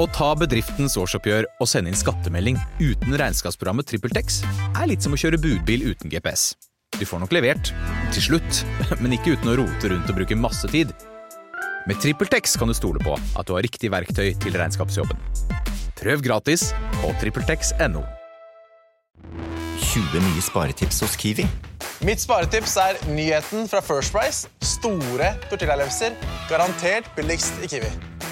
Å ta bedriftens årsoppgjør og sende inn skattemelding uten regnskapsprogrammet TrippelTex er litt som å kjøre budbil uten GPS. Du får nok levert, til slutt, men ikke uten å rote rundt og bruke masse tid. Med TrippelTex kan du stole på at du har riktig verktøy til regnskapsjobben. Prøv gratis på TrippelTex.no. 20 nye sparetips hos Kiwi. Mitt sparetips er nyheten fra First Price. Store tortillalefser. Garantert billigst i Kiwi.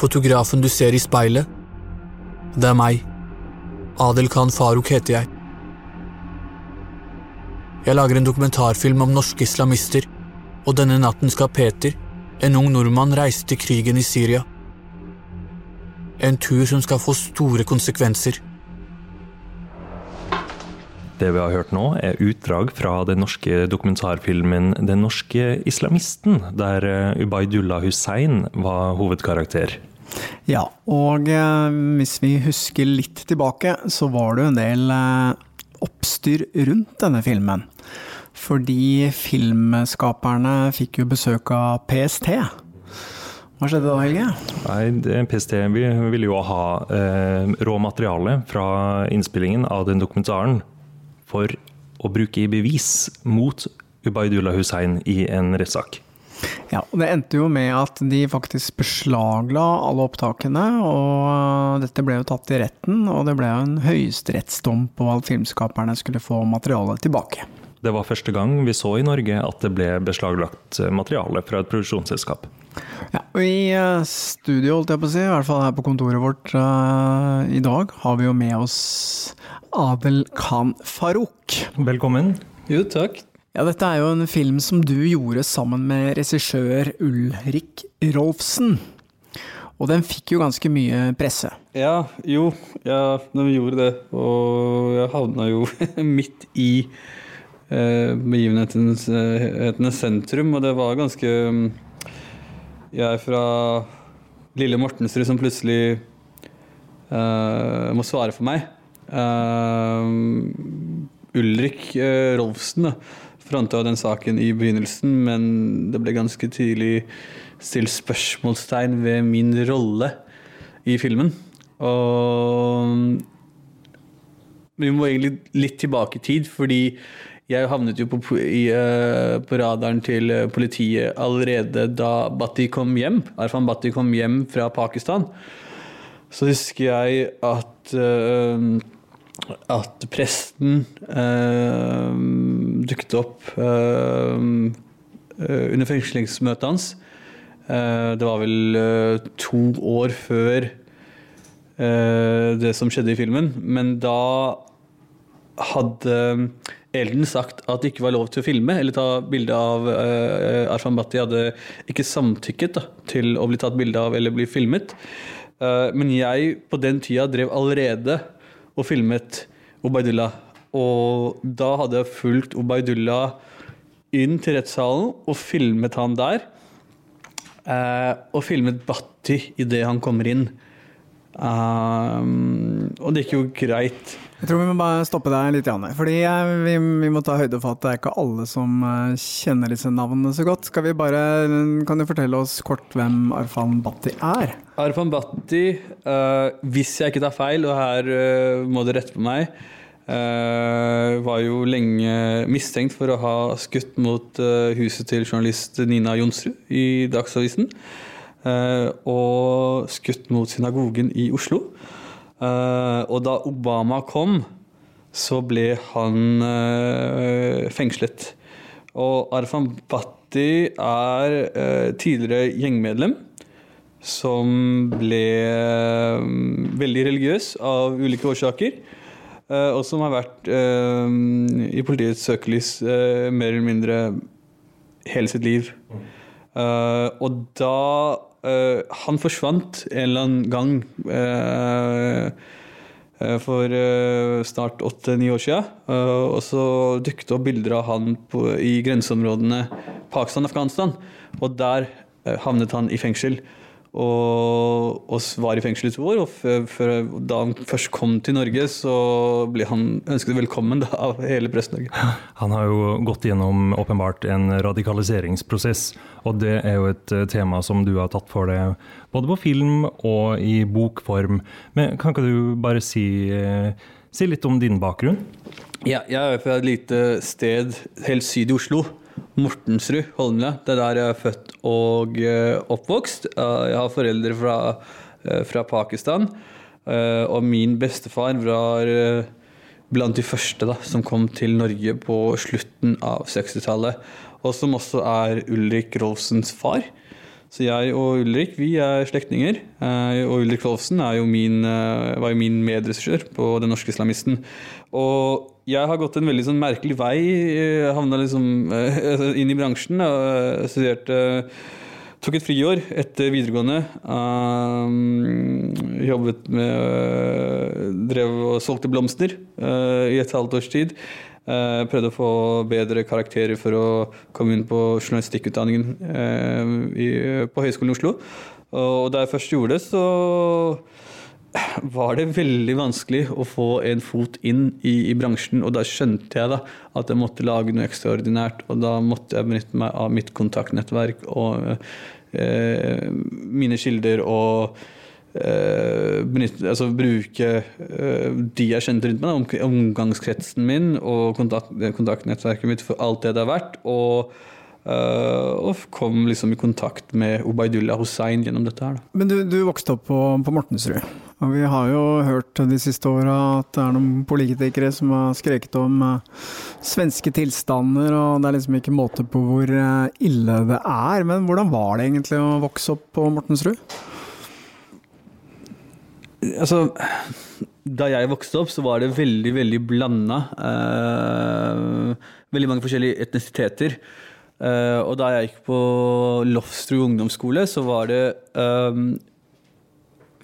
Fotografen du ser i speilet, det er meg. Adel Khan Farouk heter jeg. Jeg lager en dokumentarfilm om norske islamister, og denne natten skal Peter, en ung nordmann, reise til krigen i Syria. En tur som skal få store konsekvenser. Det vi har hørt nå, er utdrag fra den norske dokumentarfilmen 'Den norske islamisten', der eh, Ubaydullah Hussein var hovedkarakter. Ja, og eh, hvis vi husker litt tilbake, så var det jo en del eh, oppstyr rundt denne filmen. Fordi filmskaperne fikk jo besøk av PST. Hva skjedde da, Helge? Nei, det- PST vi ville jo ha eh, rå materiale fra innspillingen av den dokumentaren for å bruke i bevis mot Ubaydullah Hussein i en rettssak. Ja, Det endte jo med at de faktisk beslagla alle opptakene, og dette ble jo tatt i retten, og det ble jo en høyesterettsdom på at filmskaperne skulle få materialet tilbake. Det var første gang vi så i Norge at det ble beslaglagt materiale fra et produksjonsselskap. Ja, og I eh, studio, holdt jeg på å si, i hvert fall her på kontoret vårt uh, i dag, har vi jo med oss Adel Khan Farouk. Velkommen. Jo, takk. Ja, dette er jo en film som du gjorde sammen med regissør Ulrik Rolfsen. Og den fikk jo ganske mye presse. Ja, jo, ja, den gjorde det. Og jeg havna jo midt i eh, begivenhetenes eh, sentrum, og det var ganske mm, Jeg fra lille Mortensrud som plutselig uh, må svare for meg. Uh, Ulrik uh, Rolfsen da, fronta den saken i begynnelsen, men det ble ganske tidlig stilt spørsmålstegn ved min rolle i filmen. Og vi må egentlig litt tilbake i tid, fordi jeg havnet jo på, i, eh, på radaren til eh, politiet allerede da Bhatti kom hjem. Arfan Bhatti kom hjem fra Pakistan. Så husker jeg at eh, at presten dukket opp under fengslingsmøtet hans. Det var vel to år før det som skjedde i filmen. Men da hadde Elden sagt at det ikke var lov til å filme eller ta bilde av uh, Arfan Bhatti. hadde ikke samtykket da, til å bli tatt bilde av eller bli filmet. Uh, men jeg på den tida drev allerede og filmet Obaidullah. Og da hadde jeg fulgt Obaidullah inn til rettssalen og filmet han der. Uh, og filmet Bhatti idet han kommer inn. Uh, og det gikk jo greit. Jeg tror vi må bare stoppe deg litt, Janne. Fordi eh, vi, vi må ta høyde for at det er ikke alle som eh, kjenner disse navnene så godt. Skal vi bare, Kan du fortelle oss kort hvem Arfan Bhatti er? Arfan Bhatti, uh, hvis jeg ikke tar feil, og her uh, må du rette på meg, uh, var jo lenge mistenkt for å ha skutt mot eh, huset til journalist Nina Jonsrud i Dagsavisen. eh, og skutt mot synagogen i Oslo. Eh, og da Obama kom, så ble han uh, fengslet. Og Arfan Bhatti er uh, tidligere gjengmedlem. som ble mm, veldig religiøs av ulike årsaker. og som har vært i politiets søkelys mer eller mindre hele sitt liv. Eh, og da eh, Han forsvant en eller annen gang uh, eh, for snart åtte-ni år siden. Og så dukket det opp bilder av han på, i grenseområdene Pakistan-Afghanistan. Og der havnet han i fengsel. Og, og var i fengsel i to år. Og før, før, da han først kom til Norge, så ble han ønsket velkommen da, av hele Prest-Norge. Han har jo gått gjennom åpenbart en radikaliseringsprosess, og det er jo et eh, tema som du har tatt for deg både på film og i bokform. Men kan ikke du bare si, eh, si litt om din bakgrunn? Ja, jeg er fra et lite sted helt syd i Oslo. Mortensrud, Holmlia. Det er der jeg er født og eh, oppvokst. Eh, jeg har foreldre fra, eh, fra Pakistan. og min bestefar var blant de første da, som kom til Norge på slutten av 60-tallet. Og som også er Ulrik Rolfsens far. Så jeg og Ulrik vi er slektninger. Og Ulrik Rolfsen jo min, var jo min medregissør på Den norske islamisten. Og jeg har gått en veldig sånn merkelig vei. Jeg Havna liksom eh, inn i bransjen. og studerte Tok et friår etter videregående. Um, jobbet med Drev og solgte blomster uh, i et halvt års tid. Uh, prøvde å få bedre karakterer for å komme inn på journalistikkutdanningen uh, i, på Høgskolen i Oslo. Og da jeg først gjorde det, så var det veldig vanskelig å få en fot inn i, i bransjen. Og da skjønte jeg da at jeg måtte lage noe ekstraordinært. Og da måtte jeg benytte meg av mitt kontaktnettverk og eh, mine kilder og eh, benytte, altså bruke eh, de jeg kjente rundt meg, da, omgangskretsen min og kontakt, kontaktnettverket mitt for alt det det er vært. Og, Uh, og kom liksom i kontakt med Ubaydullah Hussein gjennom dette her. Da. Men du, du vokste opp på, på Mortensrud, og vi har jo hørt de siste åra at det er noen politikere som har skreket om eh, svenske tilstander, og det er liksom ikke måte på hvor eh, ille det er. Men hvordan var det egentlig å vokse opp på Mortensrud? Altså, da jeg vokste opp, så var det veldig, veldig blanda. Eh, veldig mange forskjellige etnisiteter. Eh, og da jeg gikk på Lofstrud ungdomsskole, så var det eh,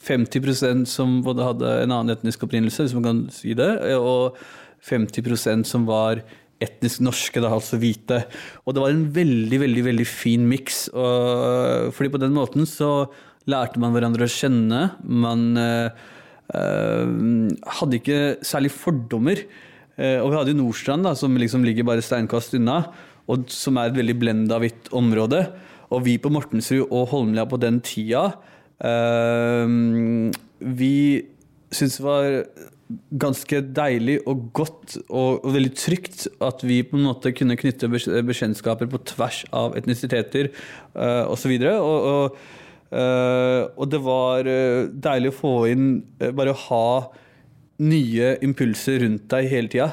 50% som både hadde en annen etnisk opprinnelse, hvis man kan si det, og 50% som var etnisk norske, da, altså hvite. Og det var en veldig, veldig veldig fin miks. Fordi på den måten så lærte man hverandre å kjenne. Man eh, hadde ikke særlig fordommer. Eh, og vi hadde jo Nordstrand, da, som liksom ligger bare steinkast unna, og som er et veldig blenda hvitt område. Og vi på Mortensrud og Holmlia på den tida, vi syntes det var ganske deilig og godt og, og veldig trygt at vi på en måte kunne knytte bekj- bekjentskaper på tvers av etnisiteter uh, osv. Og, og, eh, og det var eh, deilig å få inn uh, Bare å ha nye impulser rundt deg hele tida.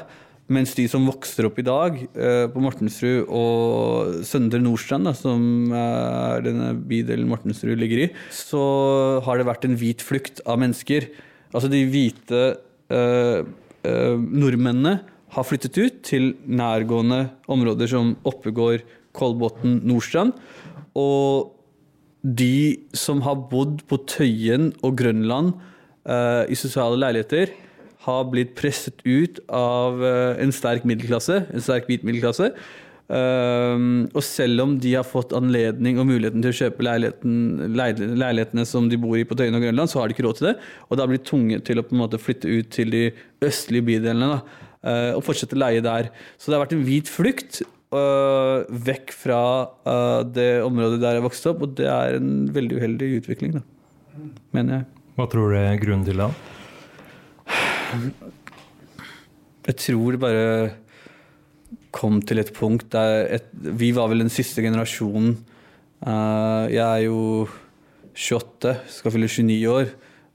Mens de som vokser opp i dag, eh, på Mortensrud og Søndre Nordstrand, da, som er denne bydelen Mortensrud ligger i, så har det vært en hvit flukt av mennesker. Altså de hvite eh, eh, nordmennene har flyttet ut til nærgående områder som Oppegård, Kolbotn, Nordstrand. Og de som har bodd på Tøyen og Grønland eh, i sosiale leiligheter, har blitt presset ut av eh, en sterk middelklasse, en sterk hvit middelklasse. Um, og selv om de har fått anledning og muligheten til å kjøpe leiligheten, leilighetene som de bor i på Tøyen og Grønland, så har de ikke råd til det. Og da blir de tvunget til å på en måte flytte ut til de østlige bydelene da, eh, og fortsette å leie der. Så det har vært en hvit flukt øh, vekk fra det området der jeg vokste opp, og det er en veldig uheldig utvikling, da, mener jeg. Hva tror du er grunnen til det? Jeg tror det bare kom til et punkt der et, Vi var vel den siste generasjonen. Uh, jeg er jo 28, skal fylle 29 år,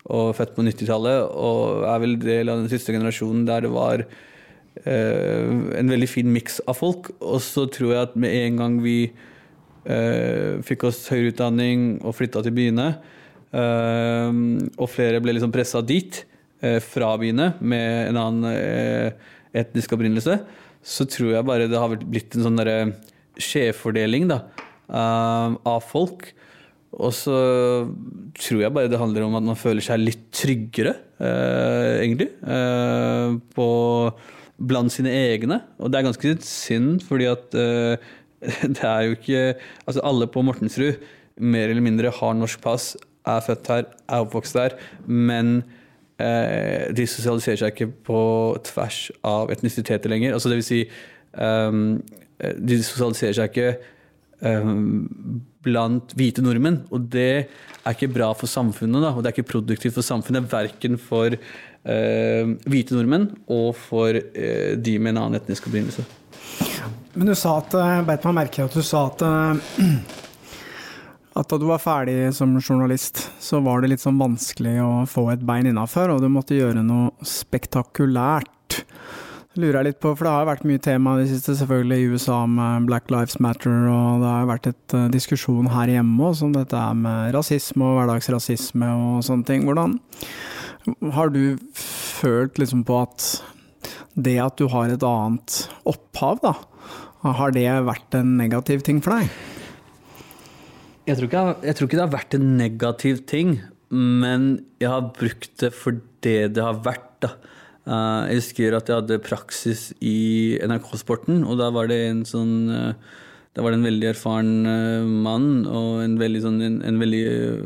og født på 90-tallet. Og er vel del av den siste generasjonen der det var uh, en veldig fin miks av folk. Og så tror jeg at med en gang vi uh, fikk oss høyere utdanning og flytta til byene. Og flere ble liksom pressa dit fra byene med en annen eh, etnisk opprinnelse. Så tror jeg bare det har blitt en sånn skjevfordeling eh, av folk. Og så tror jeg bare det handler om at man føler seg litt tryggere, eh, egentlig. Eh, på, blant sine egne. Og det er ganske synd, fordi at eh, det er jo ikke Altså alle på Mortensrud mer eller mindre har norsk pass, er født her, er oppvokst her, men eh, de sosialiserer seg ikke på tvers av etnisiteter lenger. Altså det vil si um, De sosialiserer seg ikke um, blant hvite nordmenn. Og det er ikke bra for samfunnet, da, og det er ikke produktivt for samfunnet. Verken for uh, hvite nordmenn og for uh, de med en annen etnisk opprinnelse. Men du sa at, beit meg merke at du sa at at da du var ferdig som journalist, så var det litt sånn vanskelig å få et bein innafor, og du måtte gjøre noe spektakulært. Lurer jeg litt på, for det har vært mye tema i det siste, selvfølgelig i USA med Black Lives Matter, og det har vært et uh, diskusjon her hjemme også om dette er med rasisme og hverdagsrasisme og sånne ting. Hvordan har du følt liksom på at det at du har et annet opphav, da, har det vært en negativ ting for deg? Jeg tror, ikke, jeg tror ikke det har vært en negativ ting, men jeg har brukt det for det det har vært. da. Uh, jeg husker at jeg hadde praksis i NRK-sporten, og da var det en sånn uh, Da var det en veldig erfaren uh, mann og en veldig sånn en, en, veldig,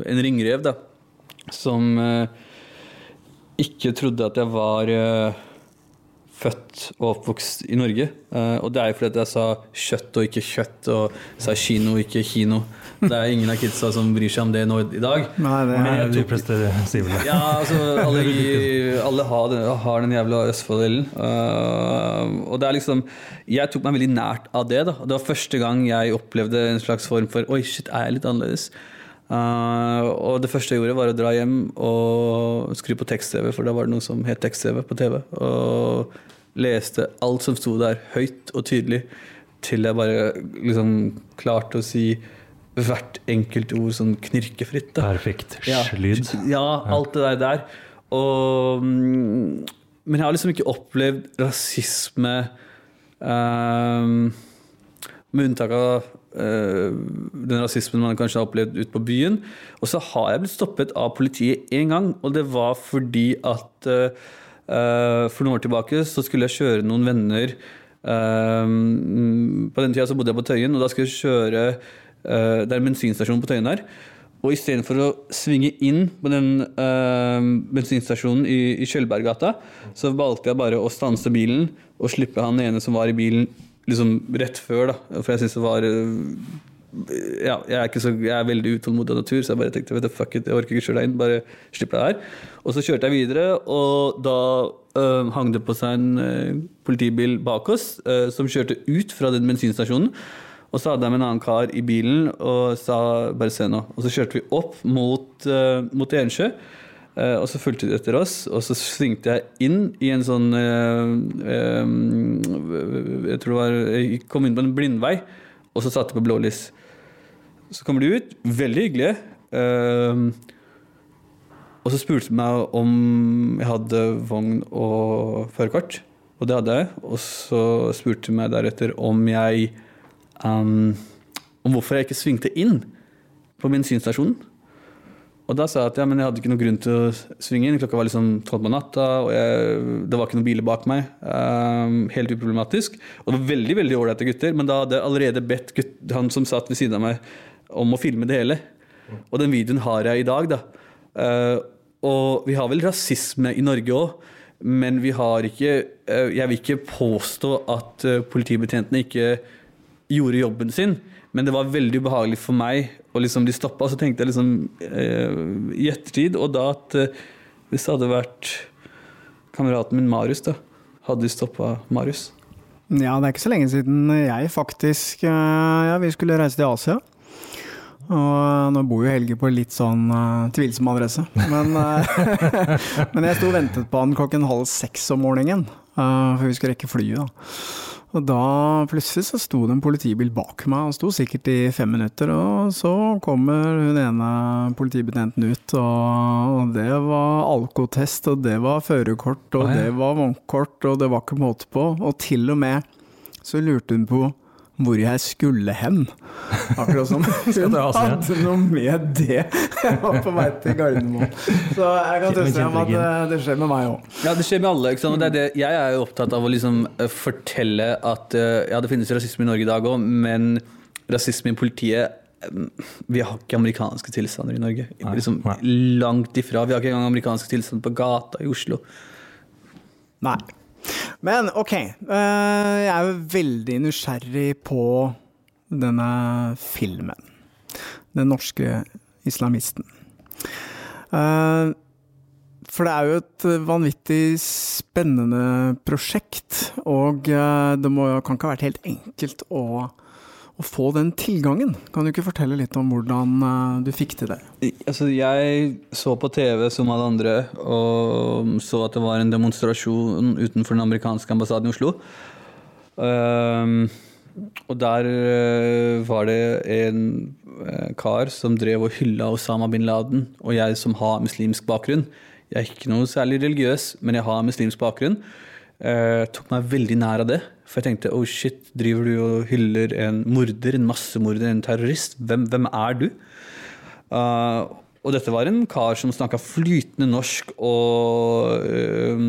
en ringrev, da, som ikke trodde at jeg var født og oppvokst i Norge. og det er jo fordi jeg sa kjøtt og ikke kjøtt, og sa kino og ikke kino. Det er ingen av kidsa som bryr seg om det nå i dag. Nei, det er De fleste sier vel det. Ja, altså, alle, alle har, den, har den jævla Østfold-delen. Uh, og det er liksom Jeg tok meg veldig nært av det. da Det var første gang jeg opplevde en slags form for Oi, shit, er jeg litt annerledes? Uh, og det første jeg gjorde, var å dra hjem og skru på tekst-TV, for da var det noe som het tekst-TV på TV. Og leste alt som sto der, høyt og tydelig, til jeg bare liksom klarte å si hvert enkelt ord sånn knirkefritt. Da. Perfekt Ja. lyd. Ja, alt det der. Og, mm, men jeg har liksom ikke opplevd rasisme um, Med unntak av uh, den rasismen man kanskje har opplevd ute på byen. Og så har jeg blitt stoppet av politiet én gang, og det var fordi at uh, uh, For noen år tilbake så skulle jeg kjøre noen venner ehm, På den tida så bodde jeg på Tøyen, og da skulle jeg kjøre Det er en bensinstasjon på Tøyen der. Og istedenfor å svinge inn på den eh, bensinstasjonen i, i Kjølberggata, så valgte jeg bare å stanse bilen og slippe han ene som var i bilen, liksom rett før. da For jeg syns det var eh, ja, jeg er, så, jeg er veldig utålmodig av natur, så jeg bare tenkte vet du, fuck it, jeg orker ikke kjøre deg inn. Bare slipp deg her. Og så kjørte jeg videre, og da øh, hang det på seg en øh, politibil bak oss øh, som kjørte ut fra den bensinstasjonen. Og så hadde jeg med en annen kar i bilen og sa bare se nå. Og så kjørte vi opp mot, uh, mot Ensjø. Uh, og så fulgte de etter oss, og så svingte jeg inn i en sånn uh, Jeg tror det var Jeg kom inn på en blindvei, og så satte på blålys. Så kommer de ut, veldig hyggelige. Og så spurte de meg om jeg hadde vogn og førerkort. Og det hadde jeg. Og så spurte de meg deretter om jeg um, Om hvorfor jeg ikke svingte inn på bensinstasjonen. Og da sa jeg at ja, men jeg hadde ikke noen grunn til å svinge inn. Klokka var liksom tolv på natta, og jeg, det var ikke noen biler bak meg. Um, helt uproblematisk. Og det var veldig veldig ålreite gutter, men da hadde jeg allerede bedt gutt, han som satt ved siden av meg, om å filme det hele. Og den videoen har jeg i dag, da. Uh, og vi har vel rasisme i Norge òg, men vi har ikke uh, Jeg vil ikke påstå at uh, politibetjentene ikke gjorde jobben sin, men det var veldig ubehagelig for meg. Og liksom de stoppa, så tenkte jeg liksom i ettertid, og da at hvis det hadde vært kameraten min Marius, da, hadde de stoppa Marius. Ja, det er ikke så lenge siden jeg faktisk Ja, vi skulle reise til Asia. Og nå bor jo Helge på litt sånn uh, tvilsom adresse, men, uh, men jeg sto og ventet på han klokken halv seks om morgenen. Uh, for vi skulle rekke flyet, da. Og da plutselig så sto det en politibil bak meg, han sto sikkert i fem minutter. Og så kommer hun ene politibetjenten ut, og, og det var alkotest, og det var førerkort, og ah, ja. det var vognkort, og det var ikke måte på. Og til og med så lurte hun på hvor jeg skulle hen. Akkurat som hun hadde noe med det. Jeg var på vei til Gardermoen. Så jeg kan trøste deg om at det, det skjer med meg òg. Ja, det skjer med alle. ikke sant? Det er det, jeg er jo opptatt av å liksom eh, fortelle at eh, ja, det finnes rasisme i Norge i dag òg, men rasisme i politiet eh, Vi har ikke amerikanske tilstander i Norge. Nei, liksom, nei. Langt ifra. Vi har ikke engang amerikanske tilstander på gata i Oslo. Nei. Men ok, eh, jeg er jo veldig nysgjerrig på denne filmen. Den norske islamisten. Eh, For det er jo et vanvittig spennende prosjekt, og eh, det må, kan ikke ha vært helt enkelt å, å få den tilgangen. Kan du ikke fortelle litt om hvordan eh, du fikk til det? Altså, jeg så på TV som alle andre og så at det var en demonstrasjon utenfor den amerikanske ambassaden i Oslo. Um, og der eh, var det en eh, kar som drev og hylla Osama bin Laden, og jeg som har muslimsk bakgrunn. Jeg er ikke noe særlig religiøs, men jeg har muslimsk bakgrunn. Uh, tok meg veldig nær av det. For jeg tenkte oh shit, driver du og hyller en morder, en massemorder, en terrorist? Hvem, hvem er du? Uh, og dette var en kar som snakka flytende norsk og uh,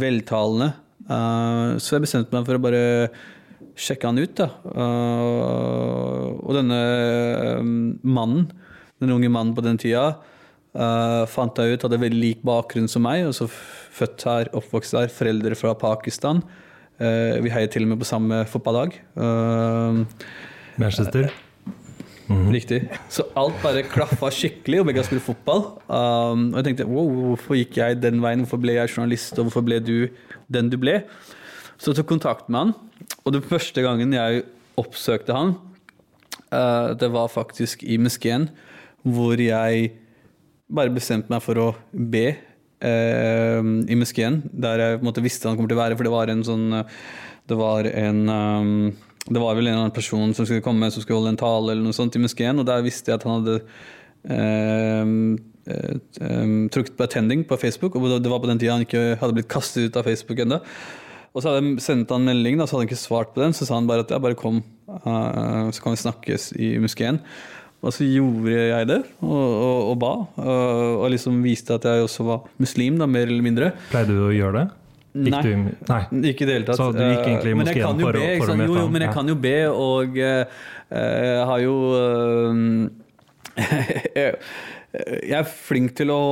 veltalende. Uh, så jeg bestemte meg for å bare sjekke han ut. Da. Uh, og denne mannen, den unge mannen på den tida, uh, fant jeg ut hadde veldig lik bakgrunn som meg. Også født her, oppvokst her, foreldre fra Pakistan. Uh, vi heier til og med på samme fotballag. Manchester. Mm -hmm. Riktig. Så alt bare klaffa skikkelig, og begge spilt fotball. Um, og jeg tenkte wow, hvorfor gikk jeg den veien, hvorfor ble jeg journalist, og hvorfor ble du den du ble? Så jeg tok kontakt med han, og den første gangen jeg oppsøkte han, uh, det var faktisk i moskeen, hvor jeg bare bestemte meg for å be eh, i moskeen, der jeg måte visste han kom til å være, for det var en sånn eh, Det var en um, det var vel en eller annen person som skulle komme som skulle holde en tale eller noe sånt i moskeen, og der visste jeg at han hadde eh, eh, trukket på attending på Facebook, og det var på den tida han ikke hadde blitt kastet ut av Facebook ennå. Og så hadde jeg sendt han melding, da, så hadde han ikke svart på den. Så sa han bare at ja, bare kom, uh, så kan vi snakkes i moskeen. Og så gjorde jeg det, og, og, og ba. Og, liksom viste at jeg også var muslim, da, mer eller mindre. Pleide du å gjøre det? Nei. Nei. Ikke i det hele tatt. Så du gikk egentlig i Eh, moskeen kan for be, for å møte Jo, jo, men jeg kan jo be, og eh, jeg har jo eh, jeg, er flink til å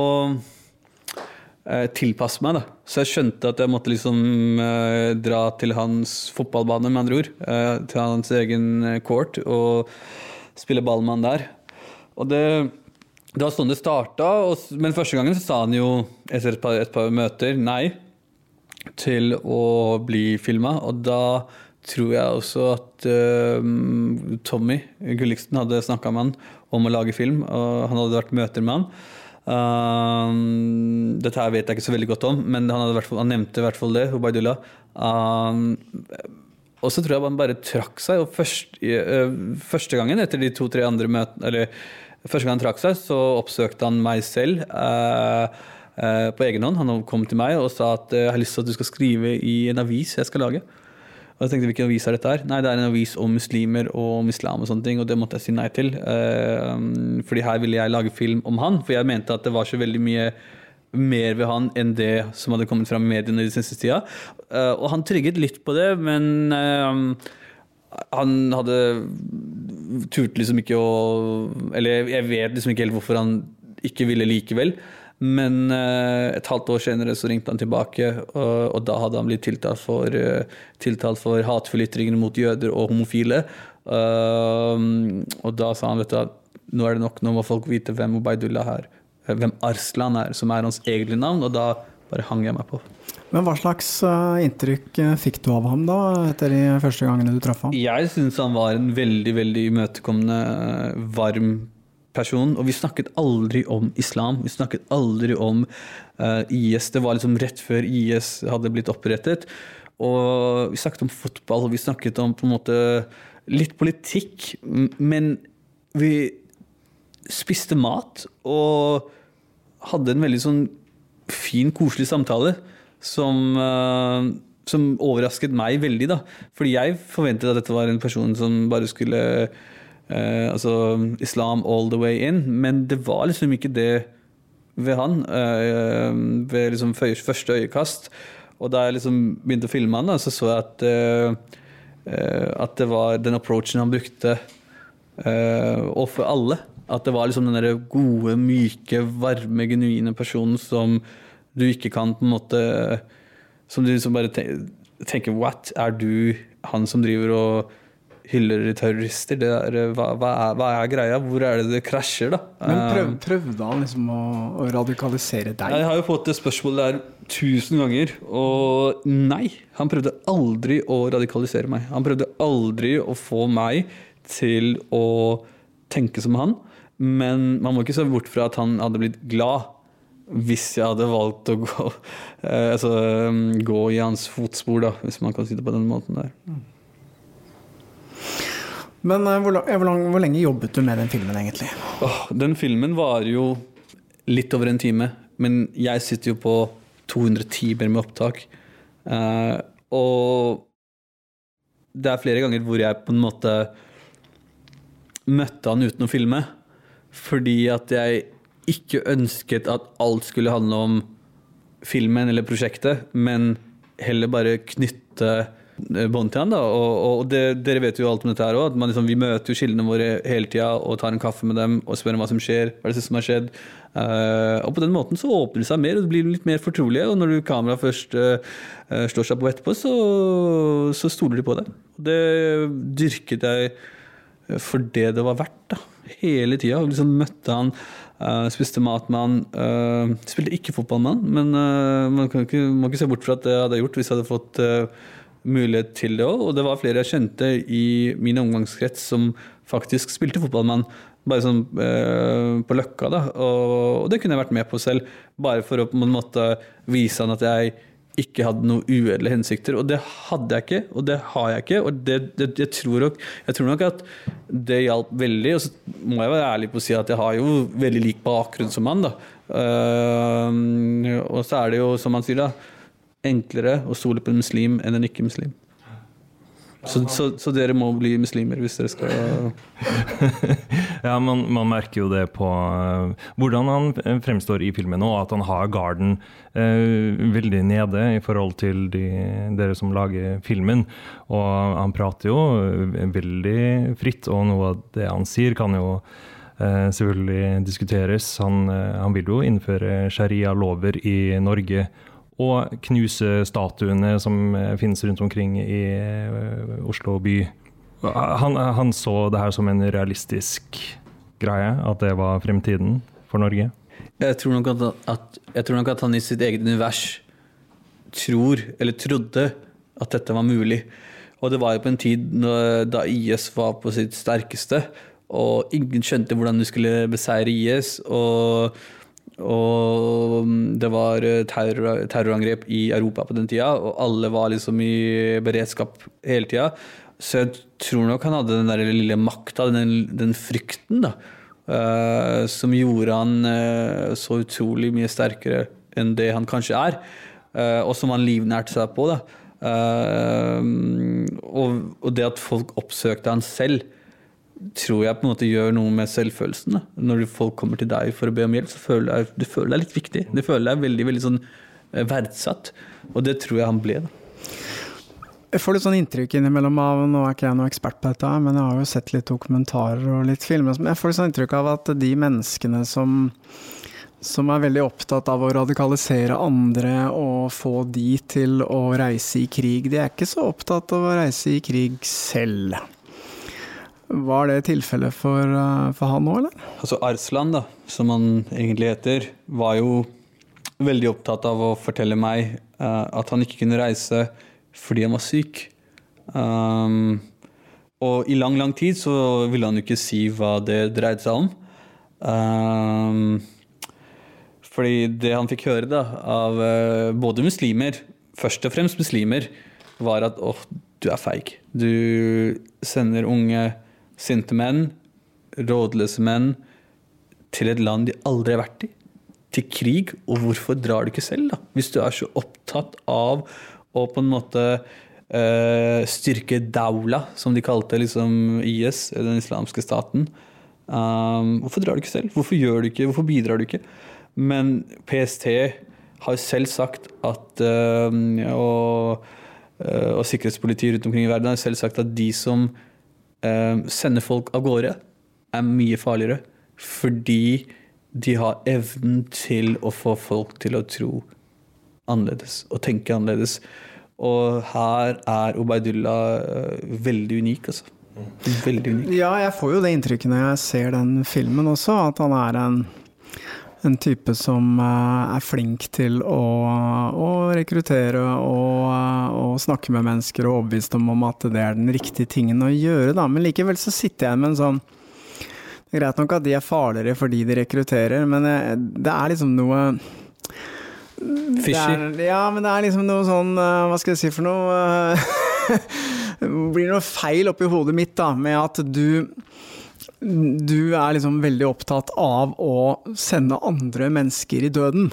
tilpasse meg, da. Så jeg skjønte at jeg måtte liksom eh, dra til hans fotballbane, med andre ord. eh, til hans egen court, og spille ball med han der. Og det, det var sånn det starta, men første gangen så sa han jo etter et par, et par møter nei til å bli filma, og da tror jeg også at uh, Tommy Gulliksen hadde snakka med han om å lage film, og han hadde vært møter med han. Um, dette her vet jeg ikke så veldig godt om, men han, hadde han nevnte i hvert fall det. Ubaydullah. Um, og så tror jeg han bare trakk seg. Og først, øh, første gangen etter de to-tre andre møtene Eller første gang han trakk seg, så oppsøkte han meg selv øh, øh, på egen hånd. Han kom til meg og sa at jeg har lyst til at du skal skrive i en avis jeg skal lage. Og jeg tenkte, hvilken avis er dette her? Nei, det er en avis om muslimer og om islam og sånne ting, og det måtte jeg si nei til. Fordi her ville jeg lage film om han, for jeg mente at det var så veldig mye mer ved han enn det som hadde kommet fram i mediene den siste tida. Eh, og han trygget litt på det, men eh, han hadde turte liksom ikke å Eller jeg vet liksom ikke helt hvorfor han ikke ville likevel. Men eh, et halvt år senere så ringte han tilbake, og, da hadde han blitt tiltalt for, tiltalt for hatefulle ytringer mot jøder og homofile. Og da sa han vet du, nå er det nok, nå må folk vite hvem Obaidullah er. Hvem Arslan er, som er hans egentlige navn. Og da bare hang jeg meg på. Men hva slags eh, inntrykk eh, fikk du av ham da, etter de første gangene du traff ham? Jeg syns han var en veldig veldig imøtekommende, eh, varm person. Og vi snakket aldri om islam. Vi snakket aldri om IS. Det var liksom rett før IS hadde blitt opprettet. og vi snakket om fotball, vi snakket om på en måte litt politikk, men vi spiste mat og hadde en veldig sånn fin, koselig samtale som, uh, som overrasket meg veldig. da. Fordi jeg forventet at dette var en person som bare skulle uh, Altså islam all the way in, men det var liksom ikke det ved han. uh, ved liksom første øyekast. Og da jeg liksom begynte å filme han, da, så så jeg at, at det var den approachen han brukte og overfor alle. At det var liksom den der gode, myke, varme, genuine personen som du ikke kan på en måte Som du liksom bare tenker What? Er du han som driver og hyller terrorister? Det er, hva, hva, er, hva er greia? Hvor er det det krasjer, da? Men prøv, Eh, prøvde han liksom å, å radikalisere deg? jeg har jo fått det spørsmålet der tusen ganger, og nei. Han prøvde aldri å radikalisere meg. Han prøvde aldri å få meg til å tenke som han. Men man må ikke se bort fra at han hadde blitt glad hvis jeg hadde valgt å gå, eh, altså, um, gå i hans fotspor, da, hvis man kan si det på den måten der. Men eh, hvor, hvor, lang, hvor lenge jobbet du med den filmen, egentlig? Oh, den filmen varer jo litt over en time, men jeg sitter jo på 200 timer med opptak. Eh, og det er flere ganger hvor jeg på en måte møtte han uten å filme. Fordi at jeg ikke ønsket at alt skulle handle om filmen eller prosjektet, men heller bare knytte eh, bånd til han. da, Og, og det, Dere vet jo alt om dette her òg. Liksom, vi møter jo kildene våre hele tida og tar en kaffe med dem og spør om hva som skjer. hva er det som har skjedd. uh, og på den måten så åpner det seg mer, og det blir litt mer fortrolige. Og når du kamera først uh, slår seg på etterpå, så, så stoler de på deg. Det dyrket jeg for det det var verdt, da. Hele tida. Liksom møtte han, eh, spiste mat med han. eh, spilte ikke fotball med han, men eh, man kan ikke, må ikke se bort fra at det hadde jeg gjort hvis jeg hadde fått mulighet til det òg. Og det var flere jeg kjente i min omgangskrets som faktisk spilte fotball med han. Bare sånn eh, på Løkka, da. Og, og det kunne jeg vært med på selv, bare for å på en måte vise han at jeg ikke hadde noen uedle hensikter. Og det hadde jeg ikke, og det har jeg ikke. Og det, det, jeg, tror nok, jeg tror nok at det hjalp veldig. Og så må jeg være ærlig på å si at jeg har jo veldig lik bakgrunn som han. da. Uh, og så er det jo, som han sier, da, enklere å stole på en muslim enn en ikke-muslim. Så, så, så dere må bli muslimer hvis dere skal Ja, man, man merker jo det på eh, hvordan han fremstår i filmen nå, at han har garden eh, veldig nede i forhold til de, dere som lager filmen. Og han prater jo eh, veldig fritt, og noe av det han sier kan jo eh, selvfølgelig diskuteres. Han, eh, han vil jo innføre sharia-lover i Norge. Og knuse statuene som finnes rundt omkring i Oslo by. Han, han så det her som en realistisk greie, at det var fremtiden for Norge. Jeg tror, nok at, at, tror nok at han i sitt eget univers tror, eller trodde, at dette var mulig. Og det var jo på en tid da IS var på sitt sterkeste, og ingen skjønte hvordan du skulle beseire IS. Og, og det var terror, terrorangrep i Europa på den tida, og alle var liksom i beredskap hele tida. Så jeg tror nok han hadde den der lille makta, den, den frykten, da. Uh, som gjorde han uh, så utrolig mye sterkere enn det han kanskje er. Uh, og som han livnærte seg på. Da. Og, og det at folk oppsøkte han selv, tror jeg på en måte gjør noe med selvfølelsen. Da. Når folk kommer til deg for å be om hjelp, så føler du, du føler deg litt viktig. Du føler deg veldig, veldig sånn verdsatt. Og det tror jeg han ble. da. Jeg får litt sånn inntrykk innimellom av Nå er ikke jeg noen ekspert på dette, men jeg har jo sett litt dokumentarer og litt filmer. Men jeg får litt sånn inntrykk av at de menneskene som, som er veldig opptatt av å radikalisere andre og få de til å reise i krig, de er ikke så opptatt av å reise i krig selv. Var det tilfellet for, eh, for han nå, eller? Altså Arslan, da, som han egentlig heter, var jo veldig opptatt av å fortelle meg uh, at han ikke kunne reise fordi han var syk. Um, og i lang, lang tid så ville han jo ikke si hva det dreide seg om. Um, fordi det han fikk høre da, av uh, både muslimer, først og fremst muslimer, var at åh, du er feig. Du sender unge, sinte menn, rådløse menn, til et land de aldri har vært i. Til krig. Og hvorfor drar du ikke selv, da? Hvis du er så opptatt av å på en måte uh, styrke daula, som de kalte liksom IS, den islamske staten. Um, hvorfor drar du ikke selv? Hvorfor gjør du ikke? Hvorfor bidrar du ikke? Men PST har selv sagt at uh, og, uh, og sikkerhetspolitiet rundt omkring i verden har selv sagt at de som sender folk av gårde, er mye farligere. Fordi de har evnen til å få folk til å tro annerledes og tenke annerledes. Og her er Ubaydullah veldig unik, altså. Veldig unik. Ja, jeg får jo det inntrykket når jeg ser den filmen også, at han er en, en type som uh, er flink til å, å rekruttere og, uh, og, snakke med mennesker og overbevise dem om at det er den riktige tingen å gjøre, da. Men likevel så sitter jeg med en sånn det er greit nok at de er farligere fordi de rekrutterer, men det er liksom noe Fishy. ja, men det er liksom noe sånn Hva skal jeg si for noe? blir noe feil oppi hodet mitt da, med at du du er liksom veldig opptatt av å sende andre mennesker i døden.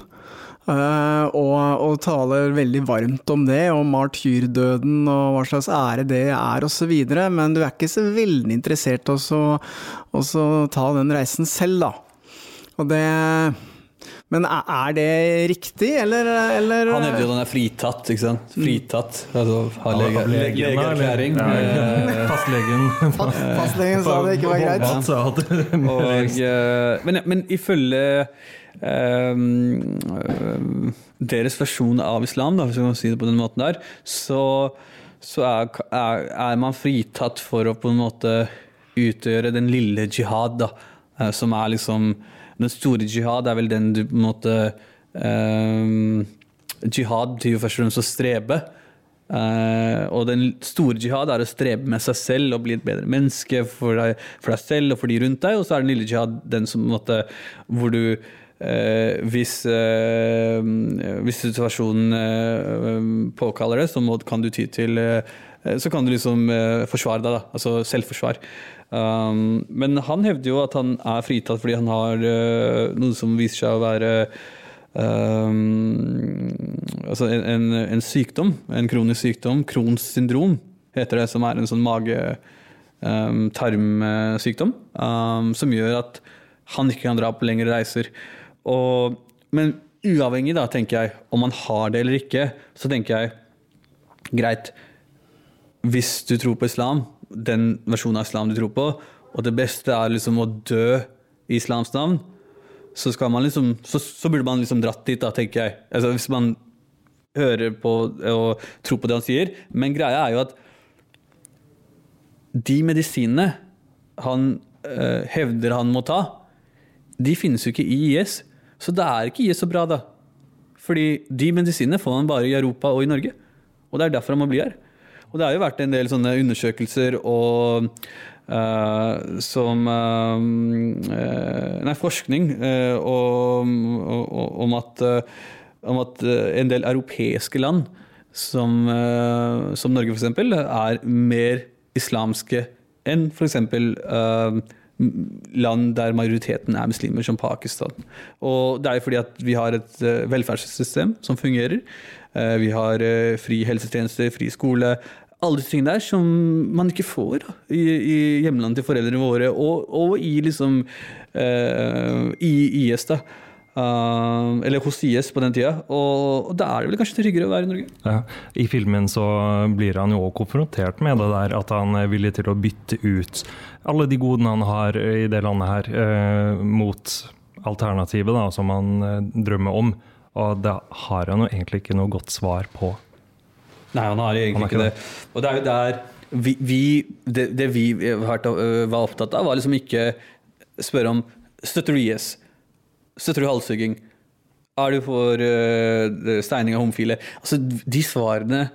Uh, og, og, taler veldig varmt om det, om martyrdøden og hva slags ære det er osv. Men du er ikke så veldig interessert i å ta den reisen selv, da. Og det men er det riktig, eller, eller? Han hevder jo den er fritatt, ikke sant. Fritatt. Altså har lege, legeerklæring. Eh, fastlegen. Fastlegen sa det ikke var greit. Og, eh, men, men ifølge um, deres versjon av islam, da, hvis vi kan si det på den måten der, så, så er, er, er, man fritatt for å på en måte utgjøre den lille jihad, da, som er liksom den store jihad er vel den du på en måte um, Jihad betyr jo først og fremst å strebe. Uh, og den store jihad er å strebe med seg selv og bli et bedre menneske for deg, for deg selv og for de rundt deg. Og så er den lille jihad den som måte, hvor du uh, hvis, uh, hvis, situasjonen påkaller det, så må, kan du ty til Så kan du liksom forsvare deg, da. Altså selvforsvar. Um, men han hevder jo at han er fritatt fordi han har uh, noe som viser seg å være um, altså en, en, en, sykdom, en kronisk sykdom, Crohns syndrom heter det, som er en sånn mage-tarmsykdom, um, som gjør at han ikke kan dra på lengre reiser. Og, men uavhengig, da, tenker jeg, om han har det eller ikke, så tenker jeg greit, hvis du tror på islam, den versjonen av islam du tror på, og det beste er liksom å dø i islams navn, så, liksom, så, så burde man liksom dratt dit, da, tenker jeg. Altså, hvis man hører på og tror på det han sier. Men greia er jo at de medisinene han øh, hevder han må ta, de finnes jo ikke i IS. Så det er ikke IS så bra, da. Fordi de medisinene får man bare i Europa og i Norge. Og det er derfor han må bli her. Og det har jo vært en del sånne undersøkelser og Uh, som uh, Nei, forskning uh, og, om at, om at en del europeiske land, som, som Norge f.eks., er mer islamske enn f.eks. Uh, land der majoriteten er muslimer, som Pakistan. Og det er jo fordi at vi har et velferdssystem som fungerer. Vi har fri helsetjeneste, fri skole. Alle disse tingene der som man ikke får da, i, i hjemlandet til foreldrene våre, og, og i liksom uh, i IS. da. Uh, eller hos IS på den tida. Og, og da er det vel kanskje tryggere å være i Norge. Ja, I filmen så blir han jo konfrontert med det der at han er villig til å bytte ut alle de godene han har i det landet her, uh, mot alternativet da, som han drømmer om. Og det har han jo egentlig ikke noe godt svar på. Nei, han har egentlig han ikke det. det. Og det er jo der vi, vi det, det, vi var opptatt av, var liksom ikke spørre om Støtter du IS? Støtter du halshugging? Er du for uh, steining av homofile? Altså, de svarene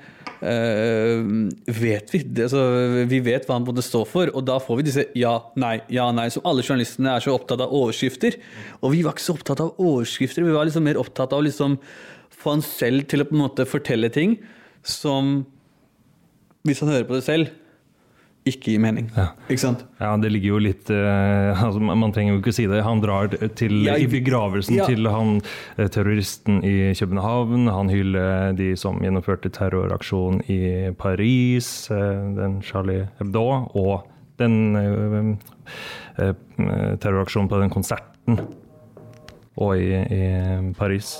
vet vi. Altså, vi vet hva han måtte stå for, og da får vi disse ja, nei, ja, nei. Som alle journalistene er så opptatt av overskrifter. Og vi var ikke så opptatt av overskrifter, vi var liksom mer opptatt av å liksom få han selv til å på en måte fortelle ting som hvis han hører på det selv, ikke gir mening. Ja. Ikke sant? Ja, det ligger jo litt uh, altså, Man trenger jo ikke å si det. Han drar til, Ja, i begravelsen ja. til han eh, terroristen i København. Han hyller de som gjennomførte terroraksjonen i Paris, eh, den Charlie Hebdo, og den uh, terroraksjonen på den konserten og i, i Paris.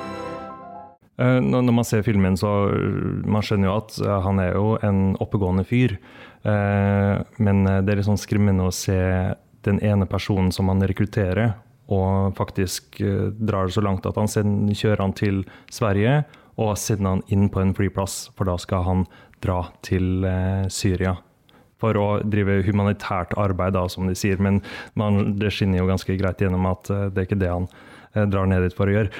Eh, Når man ser filmen, så man skjønner jo at eh, han er jo en oppegående fyr. Eh, Men det er litt sånn skremmende å se den ene personen som han rekrutterer, og faktisk drar det så langt at han sender, kjører han til Sverige og sender han inn på en flyplass, for da skal han dra til Syria. For å drive humanitært arbeid, da, som de sier. Men man, det skinner jo ganske greit gjennom at det er ikke det han drar ned dit for å gjøre.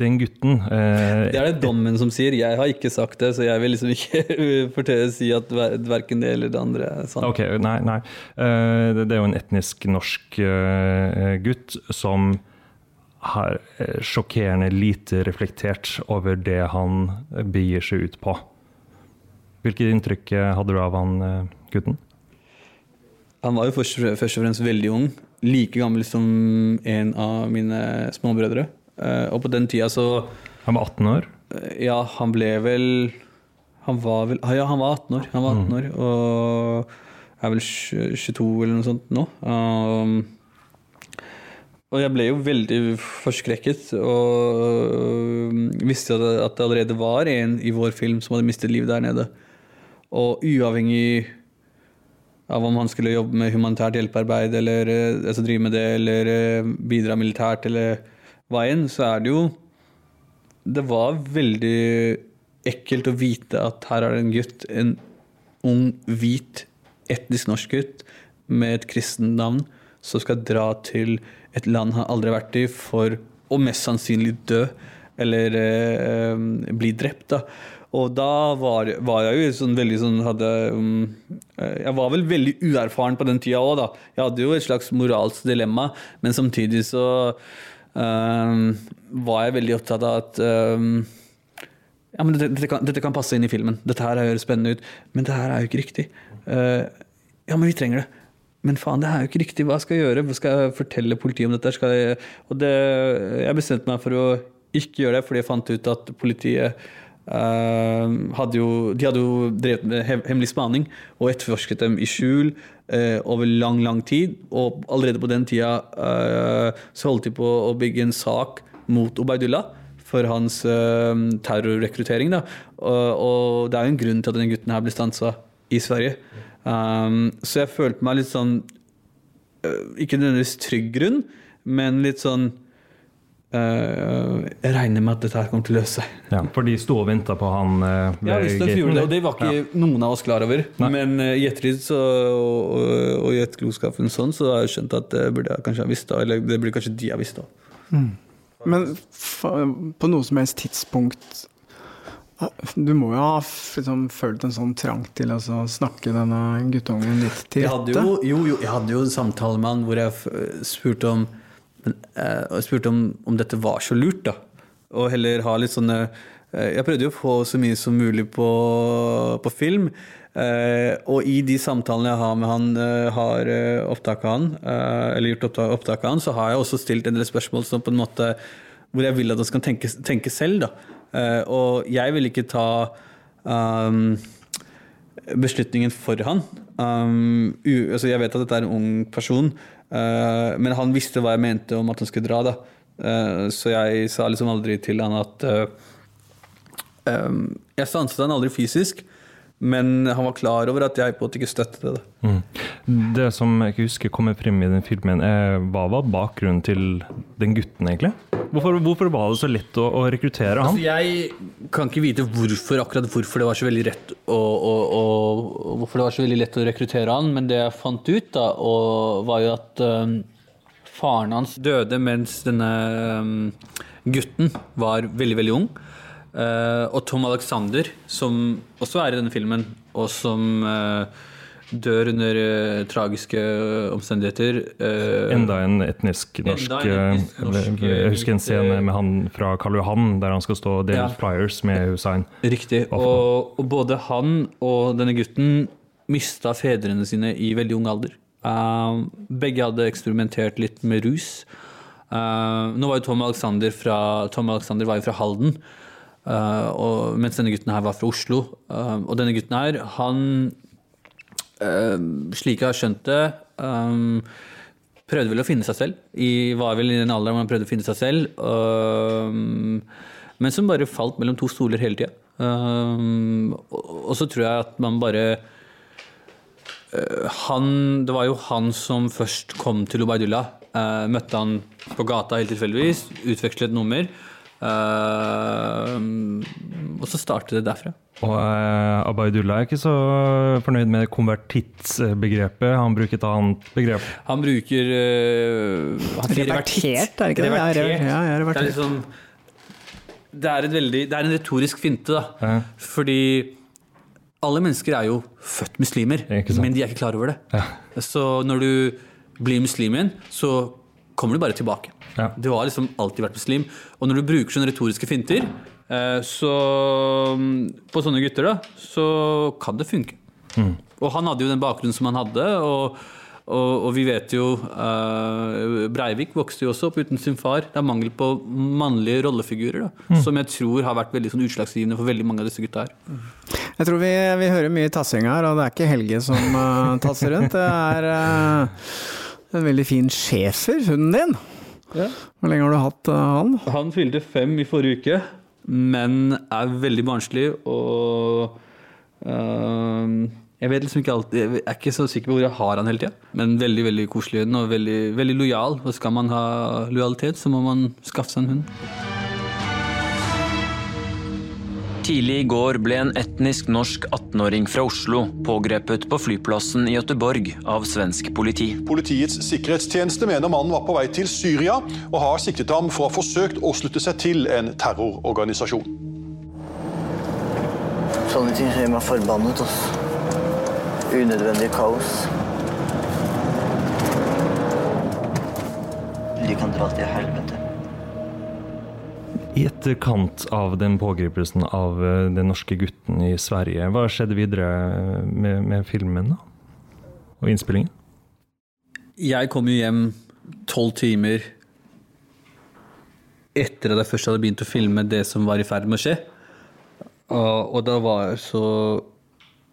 Den gutten eh, Det er det dommen som sier. Jeg har ikke sagt det, så jeg vil liksom ikke fortelle, si at ver- verken det eller det andre er sant. Ok, nei, nei. Eh, det, er jo en etnisk norsk eh, gutt som har sjokkerende lite reflektert over det han begir seg ut på. Hvilket inntrykk hadde du av han gutten? Han var jo først, først og fremst veldig ung. Like gammel som en av mine småbrødre. Eh, og på den tida så Han var 18 år. eh, Ja, han ble vel Han var vel ah, Ja, han var 18 år. Han var 18 år og er vel 22 eller noe sånt nå. Um, og jeg ble jo veldig forskrekket og um, visste at det, allerede var en i vår film som hadde mistet livet der nede. Og uavhengig av om han skulle jobbe med humanitært hjelpearbeid eller eh, altså drive med det, eller bidra militært eller enn, så er det jo Det var veldig ekkelt å vite at her er det en gutt, en ung, hvit, etnisk norsk gutt med et kristent navn, som skal dra til et land han aldri har vært i, for å mest sannsynlig dø eller eh, bli drept. da. Og da var, var jeg jo sånn veldig sånn hadde um, Jeg var vel veldig uerfaren på den tida òg, da. Jeg hadde jo et slags moralsk dilemma, men samtidig så var jeg veldig opptatt av at um, ja, men dette, dette, kan, dette kan passe inn i filmen. Dette her høres spennende ut. Men det her er jo ikke riktig. Uh, ja, men vi trenger det. Men faen, det er jo ikke riktig. Hva skal jeg gjøre? Hva skal jeg fortelle politiet om dette? Jeg, og det, jeg bestemte meg for å ikke gjøre det, fordi jeg fant ut at politiet hadde jo, de hadde jo drevet med hemmelig spaning og etterforsket dem i skjul eh, over lang, lang tid. Og allerede på den tida eh, så holdt de på å bygge en sak mot Obaidullah for hans eh, terrorrekruttering. Og, og det er jo en grunn til at denne gutten her ble stansa i Sverige. Um, så jeg følte meg litt sånn Ikke nødvendigvis trygg grunn, men litt sånn øh, Jeg regner med at dette her kommer til å løse seg. Ja, for de sto og venta på han uh, Ja, visst nok gjorde det, og det var ikke Ja. noen av oss klar over. Nei. Men uh, i ettertid og, og, i etterklokskapen sånn, så har jeg skjønt at det burde jeg kanskje ha visst da, eller det burde kanskje de ha visst da. Men fa- på noe som helst tidspunkt Du må jo ha liksom, følt en sånn trang til å altså, snakke denne guttungen litt til rette? jo, jo, jo, jeg hadde jo en samtale med han hvor jeg spurte om men, eh, og jeg spurte om, om dette var så lurt, da. Og heller ha litt sånne eh, Jeg prøvde jo å få så mye som mulig på, på film. Eh, og i de samtalene jeg har med han, eh, har eh, opptak av han, eh, eller gjort opptak, opptak av han, så har jeg også stilt en del spørsmål som på en måte hvor jeg vil at han skal tenke, tenke selv. da. Og jeg vil ikke ta um, beslutningen for han. Um, altså jeg vet at dette er en ung person, eh, men han visste hva jeg mente om at han skulle dra. da. Uh, så jeg sa liksom aldri til han at um, Jeg stanset han aldri fysisk, men han var klar over at jeg på en måte ikke støttet det. Mm. Det som jeg ikke husker kommer frem i den filmen, er, hva var bakgrunnen til den gutten, egentlig? Hvorfor, hvorfor var det så lett å, å rekruttere han? Altså, jeg kan ikke vite hvorfor, akkurat hvorfor det var så veldig rett å, å, å, hvorfor det var så veldig lett å rekruttere han, men det jeg fant ut, da, var jo at um, faren hans døde mens denne um, gutten var veldig, veldig ung. Uh, og Tom Alexander, som også er i denne filmen, og som uh, dør under uh, tragiske omstendigheter. Enda en etnisk norsk, en etnisk norsk, Jeg husker en scene med han fra Karl Johan, der han skal stå og dele Ja. flyers med Hussein. Riktig. Og, og både han og denne gutten mista fedrene sine i veldig ung alder. Begge hadde eksperimentert litt med rus. Nå var jo Tom Alexander fra, Tom Alexander var jo fra Halden, og, mens denne gutten her var fra Oslo. Uh, og denne gutten her, han uh, Slik jeg har skjønt det um, prøvde vel å finne seg selv. I, var vel i den alderen hvor han prøvde å finne seg selv. øhm, men som bare falt mellom to stoler hele tida. Øhm, og, og så tror jeg at man bare uh, han, Det var jo han som først kom til Ubaydullah. Uh, møtte han på gata helt tilfeldigvis, utvekslet nummer. Øhm, og så startet det derfra. Og eh, Abaydullah er ikke så fornøyd med konvertittbegrepet. Han bruker et annet begrep. Han bruker øh, han Revertert, er det ikke det? Ja, Revertert. ja, ja, revertert. Det er liksom det er, et veldig, det er en retorisk finte, da. Ja. Fordi alle mennesker er jo født muslimer, men de er ikke klar over det. Ja. Så når du blir muslim igjen, så kommer du bare tilbake. Ja. Du har liksom alltid vært muslim. Og når du bruker sånne retoriske finter, eh, så På sånne gutter, da, så kan det funke. Mm. Og han hadde jo den bakgrunnen som han hadde, og, og, og vi vet jo eh, Breivik vokste jo også opp uten sin far. Det er mangel på mannlige rollefigurer, da, Mm. som jeg tror har vært veldig sånn utslagsgivende for veldig mange av disse gutta her. Jeg tror vi, vi hører mye tassing her, og det er ikke Helge som uh, tasser rundt. Det er uh, en veldig fin schæfer, hunden din. Ja. Hvor lenge har du hatt uh, han? Han fylte fem i forrige uke, men er veldig barnslig og uh, Jeg vet liksom ikke alltid Jeg er ikke så sikker på hvor jeg har han hele tida, men veldig veldig koselig og veldig, veldig lojal. Og skal man ha lojalitet, så må man skaffe seg en hund. Tidlig i går ble en etnisk norsk 18-åring fra Oslo pågrepet på flyplassen i Göteborg av svensk politi. Politiets sikkerhetstjeneste mener mannen var på vei til Syria, og har siktet ham for å ha forsøkt å slutte seg til en terrororganisasjon. Sånne ting gjør meg forbannet. Altså. Unødvendig kaos. De kan dra til helvete. I etterkant av den pågripelsen av eh, den norske gutten i Sverige, hva skjedde videre med, med filmen da? og innspillingen? Jeg kom jo hjem tolv timer etter at jeg først hadde begynt å filme det som var i ferd med å skje. Og, da var jeg så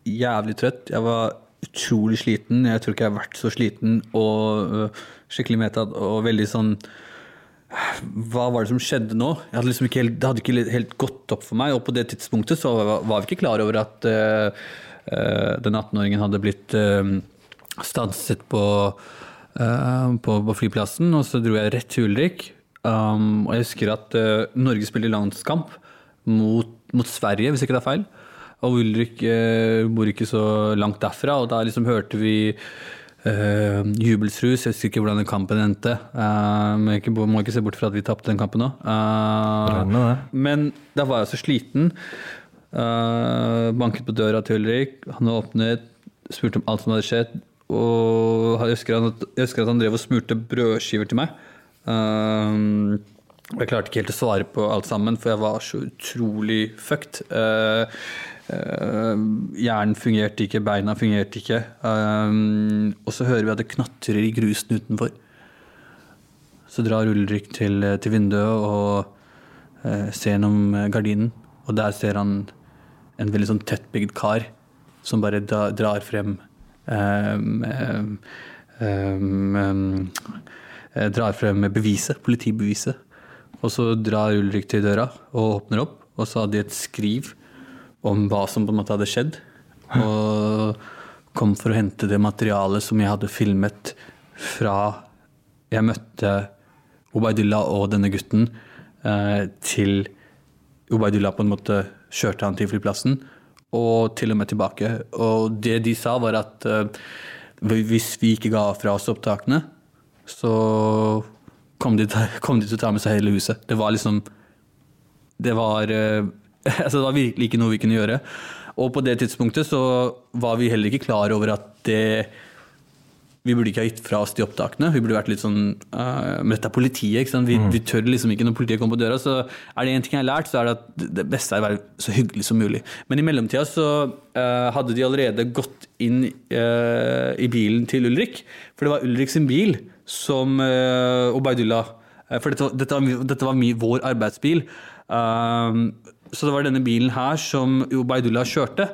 jævlig trøtt. Jeg var utrolig sliten. Jeg tror ikke jeg har vært så sliten og øh, skikkelig medtatt og veldig sånn hva var det som skjedde nå? Hadde liksom helt, det hadde ikke helt gått opp for meg. Og på det tidspunktet så var, vi ikke klar over at uh, den 18-åringen hadde blitt uh, stanset på, uh, på, på flyplassen. Og så dro jeg rett til Ulrik. Um, og jeg husker at Norge spiller landskamp mot, mot Sverige, hvis ikke det er feil. Og Ulrik bor ikke så langt derfra, og da liksom hørte vi Uh, jubelsrus. Jeg husker ikke hvordan den kampen endte. Uh, men jeg må ikke se bort fra at vi tapte den kampen nå. Uh, men da var jeg så sliten. Uh, banket på døra til Ulrik. Han åpnet, spurte om alt som hadde skjedd. Og jeg husker, han, jeg husker at han drev og smurte brødskiver til meg. Uh, jeg klarte ikke helt å svare på alt sammen, for jeg var så utrolig fucked. Uh, hjernen fungerte ikke, beina fungerte ikke. Um, og så hører vi at det knatrer i grusen utenfor. Så drar Ulrik til, til vinduet og uh, ser gjennom gardinen. Og der ser han en veldig sånn tettbygd kar som bare da, drar frem um, um, um, Drar frem beviset, politibeviset. Og så drar Ulrik til døra og åpner opp, og så hadde de et skriv om hva som på en måte hadde skjedd. Og kom for å hente det materialet som jeg hadde filmet fra jeg møtte Obaidullah og denne gutten eh, til Obaidullah på en måte kjørte han til flyplassen, og til og med tilbake. Og det de sa, var at eh, hvis vi ikke ga fra oss opptakene, så kom de, kom de til å ta med seg hele huset. Det var liksom Det var eh, altså det var virkelig ikke noe vi kunne gjøre. Og på det tidspunktet så var vi heller ikke klar over at det vi burde ikke ha gitt fra oss de opptakene. Vi burde vært litt sånn uh, dette er politiet. Vi, Mm. vi tør liksom ikke når politiet kommer på døra. Så er det én ting jeg har lært, så er det at det beste er å være så hyggelig som mulig. Men i mellomtida så uh, hadde de allerede gått inn uh, i bilen til Ulrik. For det var Ulrik sin bil som uh, Obaidullah uh, For dette, var- dette, var, dette var mi, vår arbeidsbil. Um, så det var denne bilen her som Ubaydullah kjørte.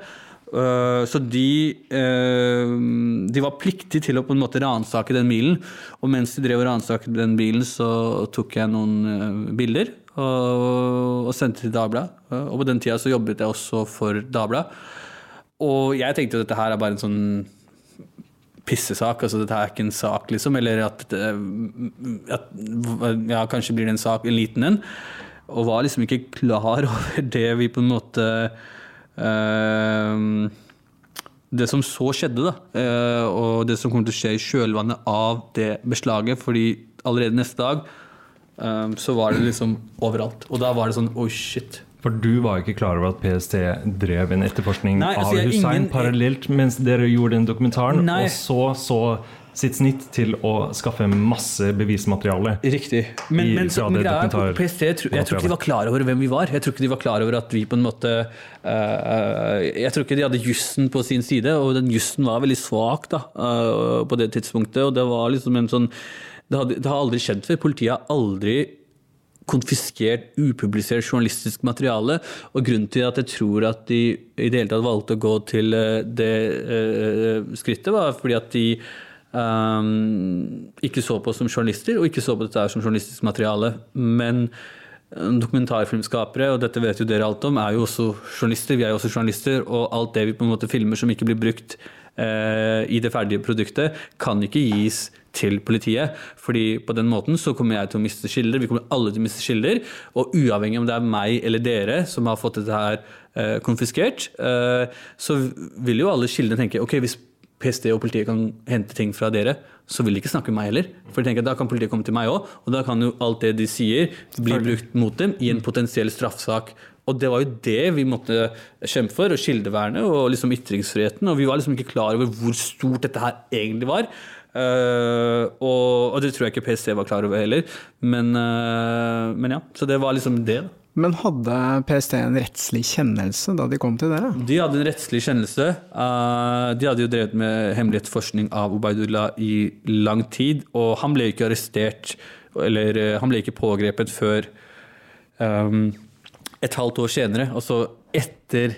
Uh, så de, uh, de var pliktige til å på en måte ransake den bilen. Og mens de drev og ransaket den bilen, så tok jeg noen uh, bilder og, og sendte til Dagbladet. Og på den tida så jobbet jeg også for Dagbladet. Og jeg tenkte at dette her er bare en sånn pissesak. altså Dette er ikke en sak, liksom. Eller at, at ja, kanskje blir det en sak, en liten en. Og var liksom ikke klar over det vi på en måte eh, Det som så skjedde, da. eh, og det som kommer til å skje i kjølvannet av det beslaget. fordi allerede neste dag eh, så var det liksom overalt. Og da var det sånn oh shit. For du var ikke klar over at PST drev en etterforskning Nei, altså, av Hussein ingen- parallelt mens dere gjorde den dokumentaren, Nei. og så så sitt snitt til å skaffe masse bevismateriale. Riktig. Men, i- men, men greia er, PST, jeg tror, jeg tror ikke de var klar over hvem vi var. Jeg tror ikke de var klar over at vi på en måte uh, Jeg tror ikke de hadde jussen på sin side, og den jussen var veldig svak da, uh, på det tidspunktet. Og det var liksom en sånn Det, hadde, det har aldri skjedd før. Politiet har aldri konfiskert upublisert journalistisk materiale. Og grunnen til at jeg tror at de i det hele tatt valgte å gå til det uh, skrittet, var fordi at de ehm, ikke så på som journalister, og ikke så på dette som journalistisk materiale. Men eh, dokumentarfilmskapere, og dette vet jo dere alt om, er jo også journalister. Vi er jo også journalister, og alt det vi på en måte filmer som ikke blir brukt eh, i det ferdige produktet, kan ikke gis til politiet. fordi på den måten så kommer jeg til å miste kilder. Vi kommer alle til å miste kilder. Og uavhengig om det er meg eller dere som har fått dette her eh, konfiskert, eh, så vil jo alle kildene tenke ok, hvis PST og politiet kan hente ting fra dere, så vil de ikke snakke med meg heller. For de tenker at da kan politiet komme til meg òg, og da kan jo alt det de sier, bli brukt mot dem i en potensiell straffesak. Og det var jo det vi måtte kjempe for, og kildevernet og liksom ytringsfriheten. Og vi var liksom ikke klar over hvor stort dette her egentlig var. Uh, og, og det tror jeg ikke PST var klar over heller. Men, uh, men ja, så det var liksom det. da. Men hadde PST en rettslig kjennelse da de kom til dere? De hadde en rettslig kjennelse. Eh, de hadde jo drevet med hemmelighetsforskning av Ubaydullah i lang tid. Og han ble ikke arrestert, eller eh, han ble ikke pågrepet før um, et halvt år senere. Altså etter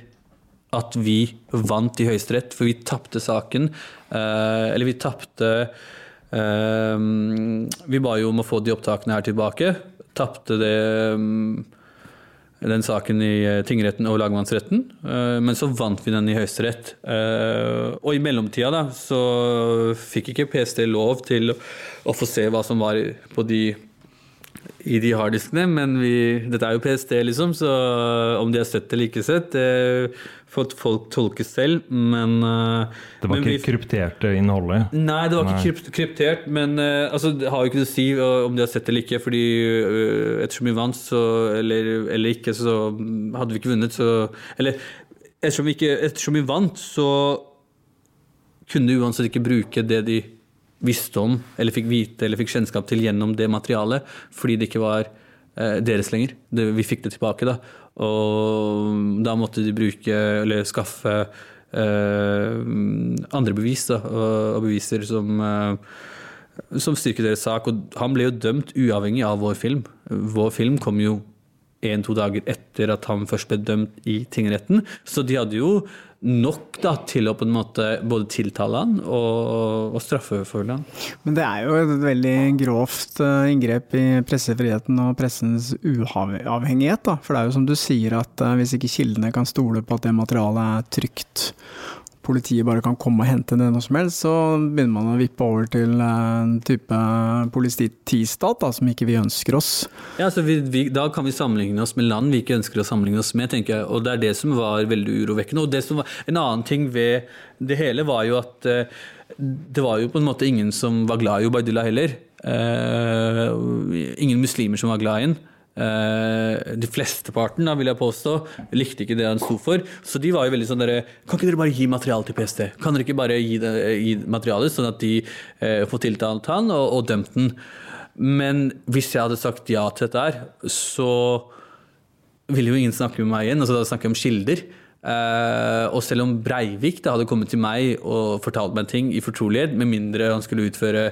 at vi vant i Høyesterett, for vi tapte saken. eh, eller vi tapte eh, Vi ba jo om å få de opptakene her tilbake. Tapte det um, den saken i eh, tingretten og lagmannsretten, eh, men så vant vi den i Høyesterett. Eh, Og i mellomtida da, så fikk ikke PST lov til å- få se hva som var på de i de harddiskene, men vi, dette er jo PST, liksom, så om de har sett eller ikke sett, det får folk tolke selv, men eh, Det var men ikke vi- krypterte innholdet? Nei, det var ikke Nei. ikke kryptert, men eh, altså, det har jo ikke noe å si uh, om de har sett det eller ikke, fordi ettersom vi vant, så, eller, eller ikke, så hadde vi ikke vunnet, så Eller ettersom vi, ikke, ettersom vi vant, så kunne de uansett ikke bruke det de visste om, eller fikk vite eller fikk kjennskap til gjennom det materialet, fordi det ikke var eh, deres lenger. Det, vi fikk det tilbake, da. Og da måtte de bruke, eller skaffe eh, andre bevis, da, og, og beviser som eh, som styrker deres sak. Og han ble jo dømt uavhengig av vår film. Vår film kom jo en-to dager etter at han først ble dømt i tingretten. Så de hadde jo nok da, til å på en måte både tiltale han og, og straffeforfølge han. Men det er jo et veldig grovt eh, inngrep i pressefriheten og pressens uavhengighet. Da. For det er jo som du sier at eh, hvis ikke kildene kan stole på at det materialet er trygt politiet bare kan komme og hente ned noe som helst, så begynner man å vippe over til en type politistat som ikke vi ønsker oss. Ja, altså vi, vi, Da kan vi sammenligne oss med land vi ikke ønsker å sammenligne oss med. tenker jeg, og Det er det som var veldig urovekkende. og det var, En annen ting ved det hele var jo at uh, det var jo på en måte ingen som var glad i Ubaydullah heller. Uh, ingen muslimer som var glad i ham. Uh, de flesteparten, vil jeg påstå, likte ikke det han sto for. Så de var jo veldig sånn derre Kan ikke dere bare gi materiale til PST? Kan dere ikke bare gi, det, gi materiale, sånn at de uh, får tiltalt han og, og dømt den? Men hvis jeg hadde sagt ja til dette her, så ville jo ingen snakke med meg igjen. altså Da snakker jeg om kilder. Uh, og selv om Breivik da hadde kommet til meg og fortalt meg ting i fortrolighet, med mindre han skulle utføre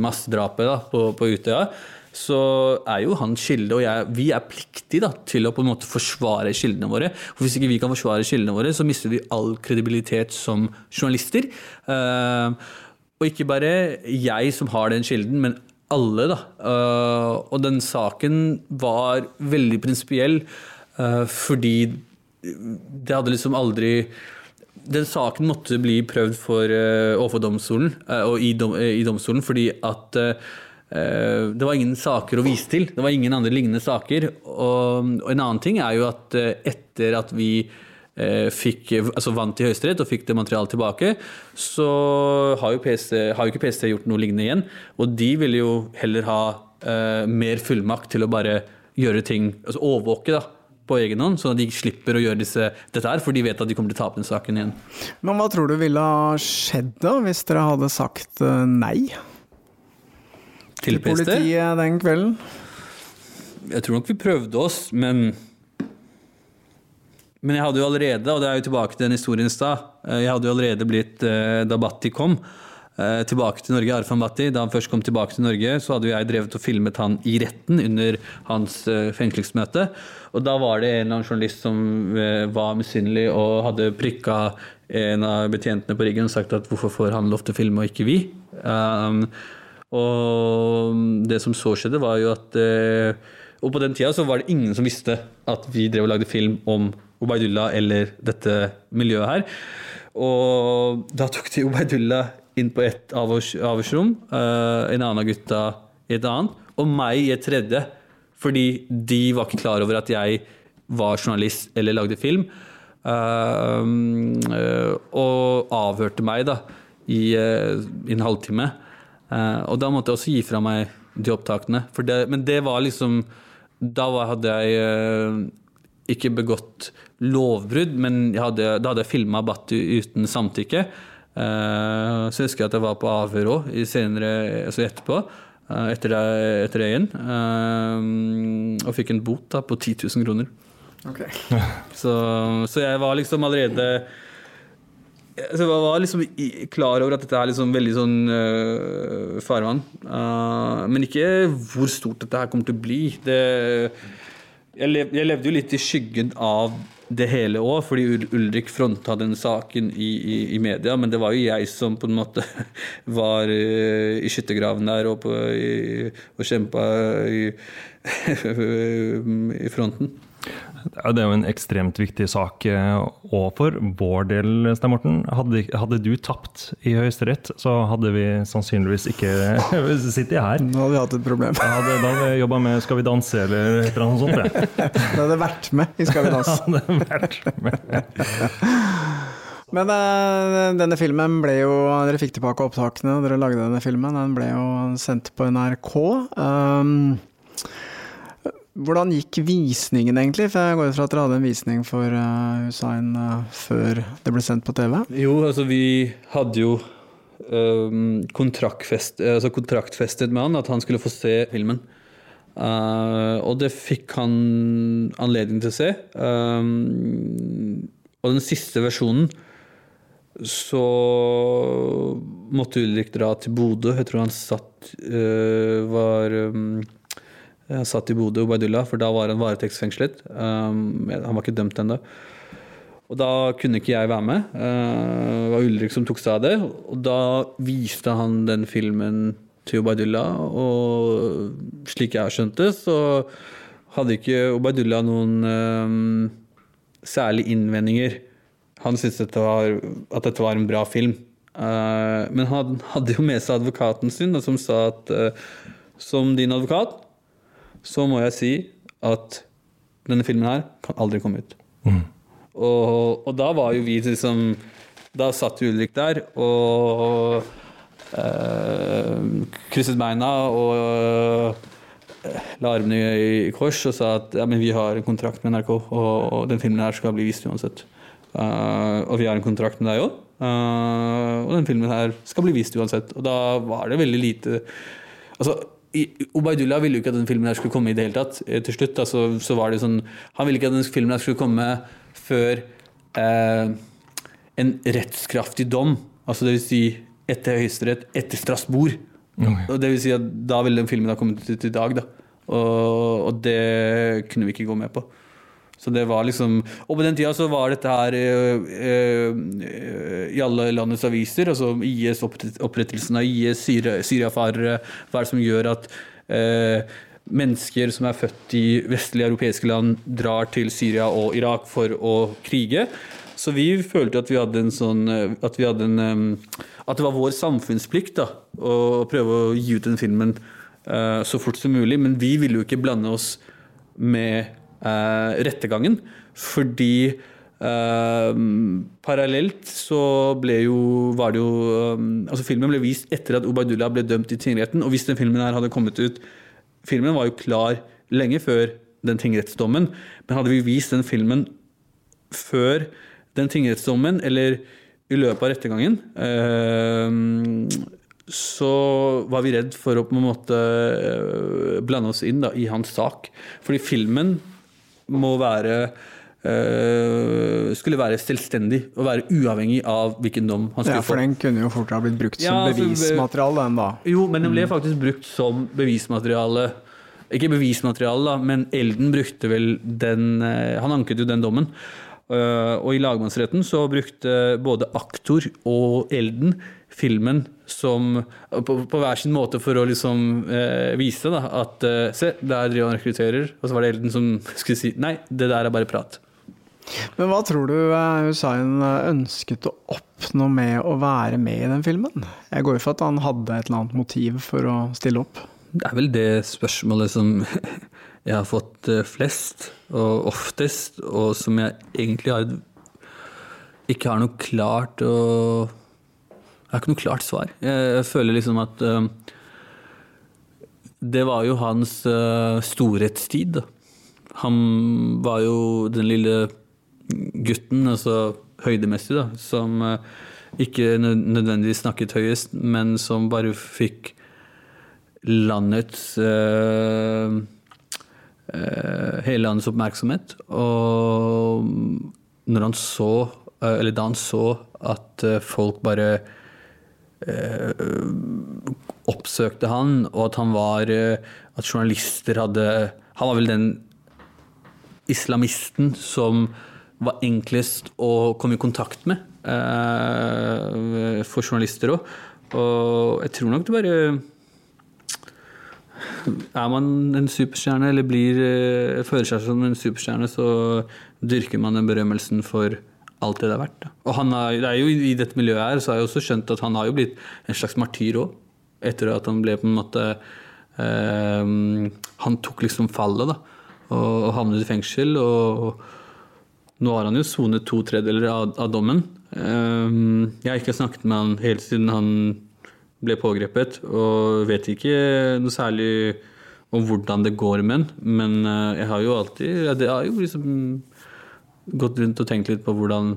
massedrapet da, på, på Utøya, så er jo han kilde, og jeg, vi er pliktige da, til å på en måte forsvare kildene våre. For Hvis ikke vi kan forsvare kildene våre, så mister vi all kredibilitet som journalister. Uh, og ikke bare jeg som har den kilden, men alle. da. Uh, og den saken var veldig prinsipiell uh, fordi det hadde liksom aldri den saken måtte bli prøvd for, overfor domstolen, og i, dom, i, domstolen, fordi at det var ingen saker å vise til. Det var ingen andre lignende saker. Og, en annen ting er jo at eh, etter at vi eh, fikk, altså vant i Høyesterett og fikk det materialet tilbake, så har jo, PC, har jo ikke PST gjort noe lignende igjen. Og de ville jo heller ha mer fullmakt til å bare gjøre ting, altså overvåke da, på egen hånd, sånn at de slipper å gjøre disse, dette her, for de vet at de kommer til å tape den saken igjen. Men hva tror du ville ha skjedd da, hvis dere hadde sagt nei? Til, til politiet den kvelden? Jeg tror nok vi prøvde oss, men Men jeg hadde jo allerede, og det er jo tilbake til den historien i stad, eh, jeg hadde jo allerede blitt eh, Da Batti kom eh, tilbake til Norge, Arfan Batti, da han først kom tilbake til Norge, så hadde jo jeg drevet og filmet han i retten under hans fengslingsmøte. Og da var det en eller annen journalist som var misunnelig og hadde prikka en av betjentene på ryggen og sagt at hvorfor får han lov til å filme og ikke vi? Um, og det som så skjedde, var jo at eh, Og på den tida så var det ingen som visste at vi drev og lagde film om Obaidullah eller dette miljøet her. Og da tok de Obaidullah inn på et avhørsrom, eh, en annen av gutta i et annet, og meg i et tredje. Fordi de var ikke klar over at jeg var journalist eller lagde film. Eh, og avhørte meg da i, i en halvtime. Uh, og da måtte jeg også gi fra meg de opptakene. Det, men det var liksom Da hadde jeg uh, ikke begått lovbrudd, men hadde, da hadde jeg filma Batty uten samtykke. så jeg husker at jeg var på avhør òg altså etterpå. Etter det, etter det igjen. og fikk en bot da, på 10 000 kroner. Okay. så, så jeg var liksom allerede altså, jeg var liksom klar over at dette er liksom veldig sånn uh, farvann. Uh, men ikke hvor stort dette her kommer til å bli. Det, jeg, lev, jeg, levde jo litt i skyggen av det hele òg, fordi Ulrik fronta den saken i, i, i, media. Men det var jo jeg som på en måte var uh, i skyttergraven der og, på, og kjempa i, i fronten. Det er jo en ekstremt viktig sak òg eh, for vår del, Stein Morten. Hadde, hadde, du tapt i Høyesterett, så hadde vi sannsynligvis ikke sittet her. Nå hadde vi hatt et problem. Ja, hadde, da hadde vi jobba med Skal vi danse eller noe sånt. Da hadde vært med i Skal vi danse. Da hadde vært med. Men uh, denne filmen ble jo Dere fikk tilbake opptakene, dere lagde denne filmen. Den ble jo sendt på NRK. Um, hvordan gikk visningen egentlig? For jeg går ut fra at dere hadde en visning for Hussein uh, før det ble sendt på TV? Jo, altså vi hadde jo um, kontraktfest, altså kontraktfestet med han at han skulle få se filmen. Uh, og det fikk han anledning til å se. Um, og den siste versjonen så måtte Ulrik dra til Bodø. Jeg tror han satt var um, satt i Bodø, Ubaydullah, for da var han varetektsfengslet. Um, han var ikke dømt ennå. Og da kunne ikke jeg være med. Uh, det var Ulrik som tok seg av det. Og da viste han den filmen til Ubaydullah, og slik jeg har skjønt det, så hadde ikke Ubaydullah noen um, særlige innvendinger. Han syntes dette var, at dette var en bra film. Uh, men han hadde jo med seg advokaten sin, som sa at uh, som din advokat så må jeg si at denne filmen her kan aldri komme ut. Og, og da var jo vi liksom Da satt Ulrik der og øh, krysset beina og øh, la armene i kors og sa at ja, men vi har en kontrakt med NRK, og, og den filmen her skal bli vist uansett. Uh, og vi har en kontrakt med deg òg, og den filmen her skal bli vist uansett. Og da var det veldig lite Altså, Ubaydullah ville jo ikke at den filmen her skulle komme i det hele tatt. Eh, Til slutt altså, så, var det sånn Han ville ikke at den filmen her skulle komme før eh, en rettskraftig dom. Altså det vil si etter Høyesterett, etter Strasbourg. Og det vil si at da ville den filmen ha kommet ut i dag, da. Og, og det kunne vi ikke gå med på. Så det var liksom Og på den tida så var dette her eh, eh, i alle landets aviser. Altså IS, opprett- opprettelsen av IS, Syria- Syriafarere. Hva er det som gjør at eh, mennesker som er født i vestlige europeiske land, drar til Syria og Irak for å krige? Så vi følte at vi hadde en sånn At hadde en At det var vår samfunnsplikt da, å prøve å gi ut den filmen så fort som mulig. Men vi ville jo ikke blande oss med eh, rettergangen, fordi eh, parallelt så ble jo, var det jo eh, Altså Filmen ble vist etter at Ubaydullah ble dømt i tingretten. Og hvis den filmen her hadde kommet ut Filmen var jo klar lenge før den tingrettsdommen. Men hadde vi vist den filmen før den tingrettsdommen, eller i løpet av rettergangen, eh, så var vi redd for å på en måte eh, blande oss inn da, i hans sak. Fordi filmen må være eh, skulle være selvstendig og være uavhengig av hvilken dom han skulle Ja, for den kunne jo fort ha blitt brukt som Ja, altså, bevismateriale, den da. Jo, men den ble Mm. faktisk brukt som bevismateriale. Ikke bevismateriale, da, men Elden brukte vel den eh, Han anket jo den dommen. Eh, og i lagmannsretten så brukte både aktor og Elden filmen som på, på hver sin måte for å liksom eh, vise da, at eh, Se, der driver han rekrutterer. Og så var det Elden som skulle si nei, det der er bare prat. Men hva tror du eh, Hussein eh, ønsket å oppnå med å være med i den filmen? Jeg går jo for at han hadde et eller annet motiv for å stille opp. Det er vel det spørsmålet som jeg har fått eh, flest og oftest, og som jeg egentlig har ikke har noe klart å Jeg har ikke noe klart svar. Jeg, føler liksom at eh, det var jo hans eh, storhetstid. Han var jo den lille gutten, altså høydemessig, da, som eh, ikke nødvendigvis snakket høyest, men som bare fikk landets eh, Hele landets oppmerksomhet. Og når han så Eller da han så at folk bare oppsøkte han, og at han var eh, At journalister hadde Han var vel den islamisten som var enklest å komme i kontakt med eh, for journalister òg. Og jeg tror nok det bare Er man en superstjerne eller blir, eh, føler seg som en superstjerne, så dyrker man den berømmelsen for alt det det er verdt. Da. Og han har, det er jo I dette miljøet her så har jeg også skjønt at han har jo blitt en slags martyr òg. Etter at han ble på en måte eh, Han tok liksom fallet da, og, og havnet i fengsel. Og nå har han jo sonet to tredjedeler av, av dommen. Eh, jeg har ikke snakket med han helt siden han ble pågrepet, og vet ikke noe særlig om hvordan det går med han. Men eh, jeg har jo alltid ja, Det har jo liksom gått rundt og tenkt litt på hvordan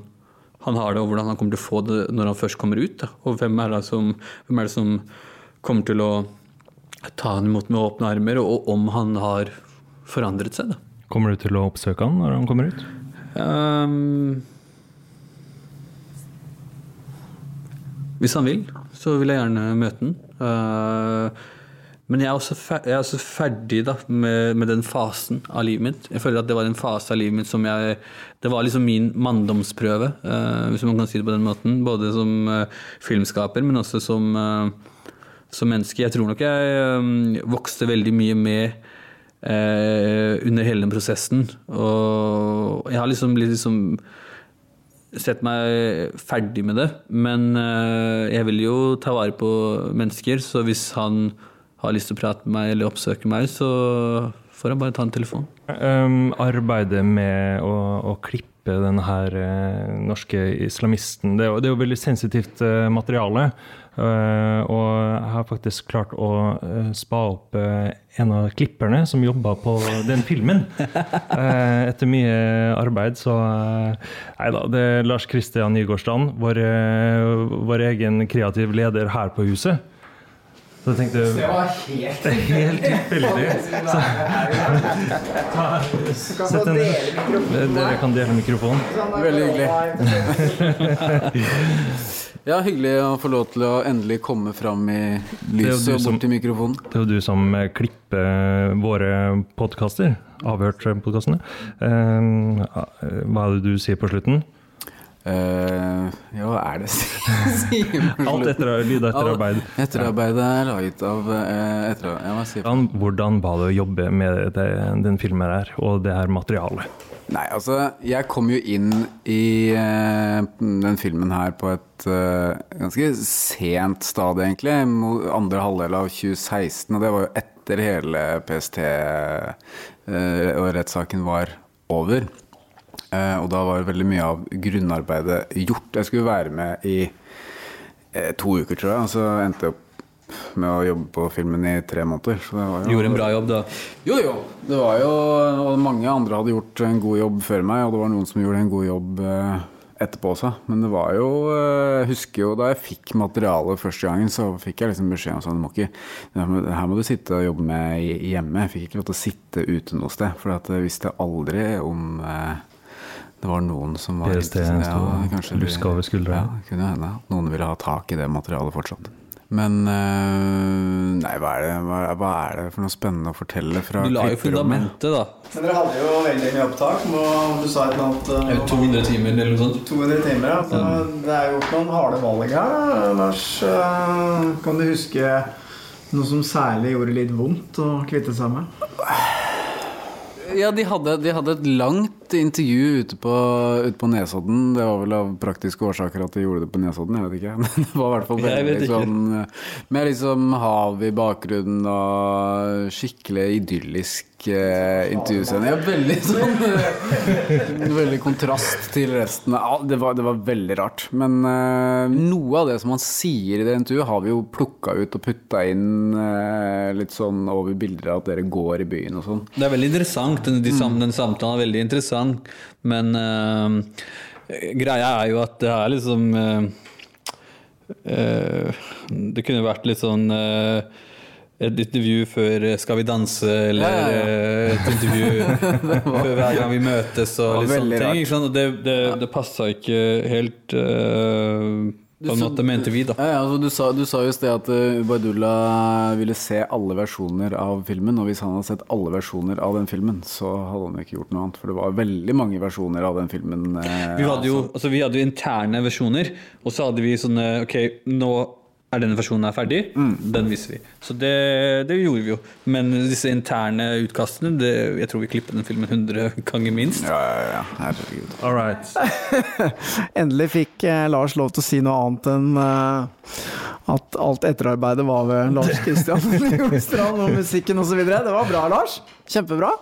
han har det, og hvordan han kommer til å få det når han først kommer ut. Da. Og hvem er, det som, hvem er det som kommer til å ta han imot med åpne armer, og om han har forandret seg. Da. Kommer du til å oppsøke han når han kommer ut? Um, hvis han vil, så vil jeg gjerne møte han. Eh, men jeg er også, fer jeg er også ferdig da, med, med den fasen av livet mitt. Jeg føler at det var en fase av livet mitt som jeg Det var liksom min manndomsprøve, uh, hvis man kan si det på den måten. Både som uh, filmskaper, men også som, uh, som menneske. Jeg tror nok jeg vokste veldig mye med under hele den prosessen. Og jeg har liksom liksom sett meg ferdig med det. Men jeg vil jo ta vare på mennesker, så hvis han har lyst til å prate med meg eller oppsøke meg, så får han bare ta en telefon. Um, arbeidet med å, å klippe den her uh, norske islamisten Det det er jo veldig sensitivt uh, materiale. Uh, og jeg har faktisk klart å uh, spa opp uh, en av klipperne som jobba på den filmen. Etter mye arbeid, så Nei da, det er Lars Kristian Nygårdstrand, vår, vår egen kreativ leder her på huset. Så jeg tenkte Det var helt helt tilfeldig. Så- kan Sett en- Dere kan dele mikrofonen. Veldig hyggelig. ja, hyggelig å få lov til å endelig komme fram i lyset og bort til mikrofonen. Det er jo du som eh, klipper våre podkaster. Avhørt-podkastene. hva er det du sier på slutten? Eh, ja, hva er det Alt etter lyd etter arbeid. Etterarbeidet er laget av uh, etter, ja, sier? Hvordan, var det å jobbe med det, den filmen her, og det her materialet? Nei, altså, jeg kom jo inn i uh, den filmen her på et uh, ganske sent stadie, egentlig. Andre halvdel av 2016, og det var jo etter hele PST eh, og rettssaken var over. Eh, og da var veldig mye av grunnarbeidet gjort. Jeg skulle være med i eh, to uker, tror jeg, og så endte jeg opp med å jobbe på filmen i tre måneder. Så det var jo Gjorde en bra jobb, da. jo, jo. Det var jo og Mange andre hadde gjort en god jobb før meg, og det var noen som gjorde en god jobb eh, etterpå også. Men det var jo Jeg husker jo da jeg fikk materialet første gangen, så fikk jeg liksom beskjed om sånn må ikke, her må du sitte og jobbe med hjemme. Jeg fikk ikke lov til å sitte ute noe sted, for jeg visste aldri om eh, det var noen som var PST sto og luska over skuldra. Ja, kunne hende noen ville ha tak i det materialet fortsatt. Men eh, Nei, hva er, det, hva, hva er det for noe spennende å fortelle fra Du la jo fundamentet, da. Men dere hadde jo veldig mye opptak. Må- Du sa et eller annet eh, 200 timer eller noe sånt. 200 timer, ja. Så Det er jo ikke noen harde valg her, da, Lars. Eh, Kan du huske noe som særlig gjorde litt vondt å kvitte seg med? Ja, de hadde, de hadde et langt intervju ute på, ute på Nesodden. Det var vel av praktiske årsaker at de gjorde det på Nesodden, jeg vet ikke. Men det var i hvert fall veldig sånn eh, Med liksom hav i bakgrunnen og skikkelig idyllisk eh, intervjuscene. Ja, veldig sånn eh, Veldig kontrast til resten. Ja, det, var, det var veldig rart. Men uh, noe av det som han sier i det intervjuet, har vi jo plukka ut og putta inn uh, litt sånn over bilder av at dere går i byen og sånn. Det er veldig interessant. Den, de, mm. den samtalen er veldig interessant. Men eh, greia er jo at det er liksom eh, eh, Det kunne vært litt sånn eh, et intervju før Skal vi danse, eller Ja, ja, eh, et intervju før hver gang vi møtes, og litt sånne ting. Ikke sant? Og det, det, det passa ikke helt uh, på en måte, mente vi, da. Ja, ja, altså, du, sa, du sa jo i sted at uh, Ubaydullah ville se alle versjoner av filmen. Og hvis han hadde sett alle versjoner av den filmen, så hadde han ikke gjort noe annet. For det var veldig mange versjoner av den filmen. Uh, Vi hadde, jo, altså, vi hadde jo interne versjoner, og så hadde vi sånne Ok, nå er denne versjonen er ferdig. Den viser vi. Så det, det gjorde vi jo. Men disse interne utkastene, det, jeg tror vi klippet den filmen 100 ganger minst. Ja, ja, ja. Herregud. All right. Endelig fikk eh, Lars lov til å si noe annet enn eh, at alt etterarbeidet var ved Lars Kristian Nordstrand og musikken osv. Det var bra, Lars. Kjempebra.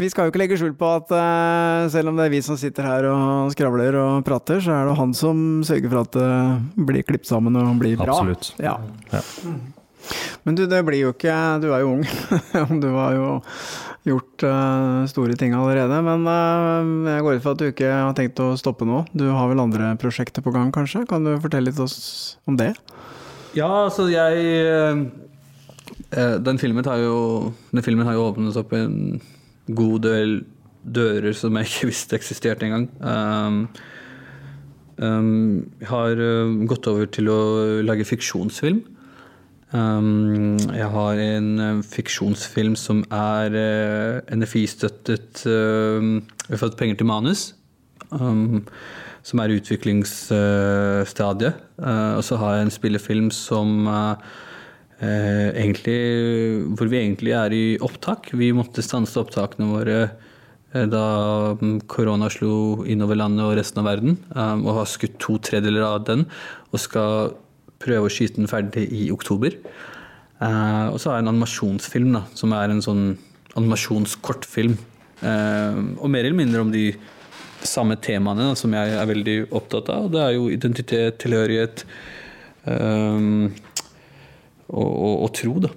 Vi skal jo ikke legge skjul på at uh, selv om det er vi som sitter her og skravler og prater, så er det han som sørger for at det blir klippet sammen og blir bra. Absolutt. Ja. Ja. Men du, det blir jo ikke Du er jo ung. du har jo gjort uh, store ting allerede. Men eh, jeg går ut fra at du ikke har tenkt å stoppe nå. Du har vel andre prosjekter på gang, kanskje? Kan du fortelle litt oss om det? Ja, altså jeg eh, eh, Den filmen har jo Den filmen har jo åpnet opp en god del dører som jeg ikke visste eksisterte engang. Um, um, har eh, gått over til å lage fiksjonsfilm. Um, jeg har en eh, fiksjonsfilm som er uh, NFI-støttet uh, Vi har fått penger til manus. Um, som er utviklingsstadiet. Uh, og så har jeg en spillefilm som uh, egentlig, hvor vi egentlig er i opptak. Vi måtte stanse opptakene våre eh, da mm, korona slo innover landet og resten av verden, eh, og har skutt to tredjedeler av den, og skal prøve å skyte den ferdig i oktober. Eh, og så har jeg en animasjonsfilm, da, som er en sånn animasjonskortfilm. og mer eller mindre om de samme temaene da, som jeg er veldig opptatt av. Det er jo identitet, tilhørighet og, og, og, tro, da.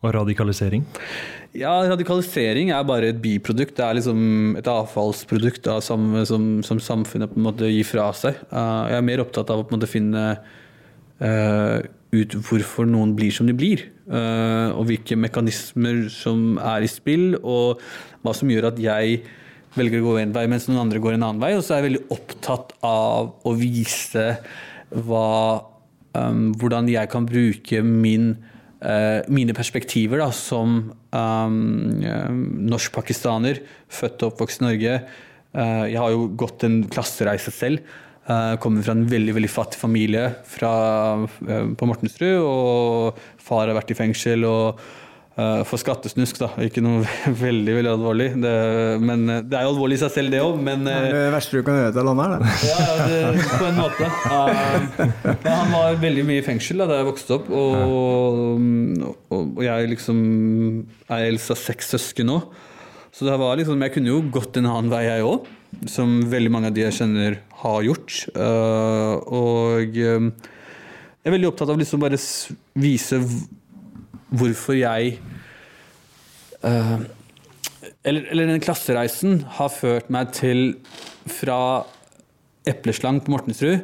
Og radikalisering? Ja, radikalisering er bare et biprodukt. Det er liksom et avfallsprodukt da, som, som, som, samfunnet på en måte gir fra seg. Uh, jeg er mer opptatt av å på en måte finne uh, ut hvorfor noen blir som de blir. Uh, og hvilke mekanismer som er i spill, og hva som gjør at jeg velger å gå en vei, mens noen andre går en annen vei. Og så er jeg veldig opptatt av å vise hva, um, hvordan jeg kan bruke min, uh, mine perspektiver da, som um, norsk-pakistaner, født og oppvokst i Norge. Uh, jeg har jo gått en klassereise selv. Uh, kommer fra en veldig veldig fattig familie fra, på Mortensrud. Og far har vært i fengsel. og for skattesnusk, da. Ikke noe veldig veldig alvorlig. Det, men uh, Det er jo alvorlig i seg selv, det òg, men Det er det verste du kan gjøre til landet her, det. ja, det, på en måte. men han var veldig mye i fengsel da, da jeg vokste opp, og, og, og jeg liksom er eldst av seks søsken nå. Så det var liksom, jeg kunne jo gått en annen vei, jeg òg. Som veldig mange av de jeg kjenner, har gjort. og jeg er veldig opptatt av liksom bare vise hvorfor jeg uh, eller, eller den klassereisen har ført meg til fra epleslang på Mortensrud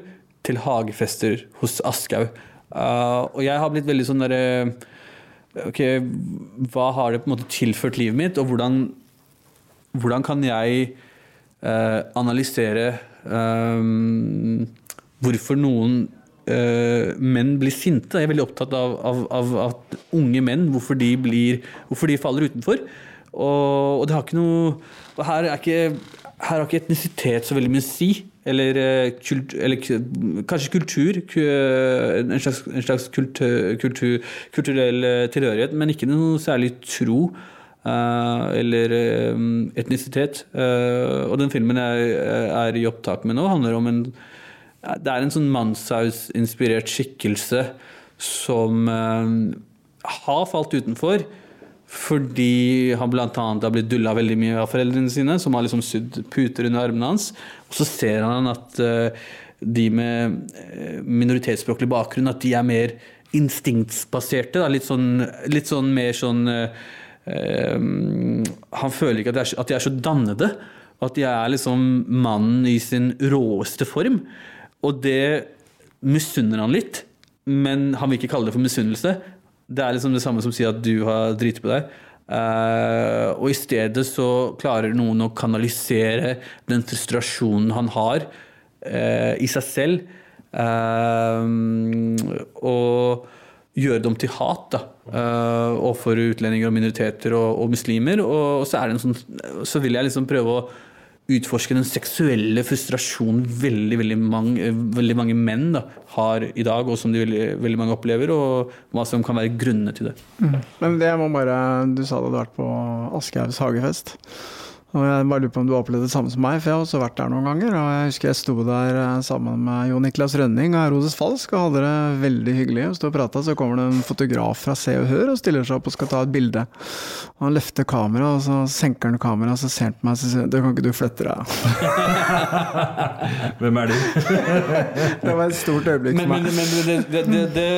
til hagefester hos Aschhaug. Uh, og jeg har blitt veldig sånn derre Ok, hva har det på en måte tilført livet mitt, og hvordan, hvordan kan jeg uh, analysere um, hvorfor noen uh, menn blir sinte. Jeg er veldig opptatt av, av, av, at unge menn, hvorfor de, blir, hvorfor de faller utenfor. Og, og, det har ikke noe her, er ikke, her har ikke etnisitet så veldig mye å si. Eller, eh, kult, eller kanskje kultur. En slags, en slags kultur, kultur, kulturell eh, tilhørighet, men ikke noe særlig tro. Uh, eller um, etnisitet. Uh, og den filmen jeg er i opptak med nå, handler om en det er en sånn Manshaus-inspirert skikkelse som uh, har falt utenfor. Fordi han bl.a. har blitt dulla veldig mye av foreldrene sine, som har liksom sydd puter under armene hans. Og så ser han at uh, de med eh, minoritetsspråklig bakgrunn at de er mer instinktsbaserte. Litt sånn, litt, sånn, mer sånn uh, Han føler ikke at de, er, at de er så dannede. At de er liksom mannen i sin råeste form. Og det misunner han litt, men han vil ikke kalle det for misunnelse. Det er liksom det samme som å si at du har driti på deg. Uh, og i stedet så klarer noen å kanalisere den frustrasjonen han har uh, i seg selv. Uh, og gjøre dem til hat da, overfor utlendinger og minoriteter og, og muslimer. Og, og så, sånn, så, vil jeg liksom prøve å utforske den seksuelle frustrasjonen veldig, veldig mange, veldig mange menn da, har i dag, og som de veldig, veldig, mange opplever, og hva som kan være grunnene til det. Mm. Men det må bare Du sa du hadde vært på Aschehougs hagefest. Og jeg bare lurer på om du har opplevd det samme som meg, for jeg har også vært der noen ganger. Og jeg husker jeg sto der eh, sammen med Jo Niklas Rønning og Herodes Falsk og hadde det veldig hyggelig. Og sto og prata, så kommer det en fotograf fra Se og Hør og stiller seg opp og skal ta et bilde. Og han løfter kameraet, og så senker han kameraet, og så ser han på meg og sier Du kan ikke du flytte deg? Hvem er du? det var et stort øyeblikk for meg. Men, men det, det, det,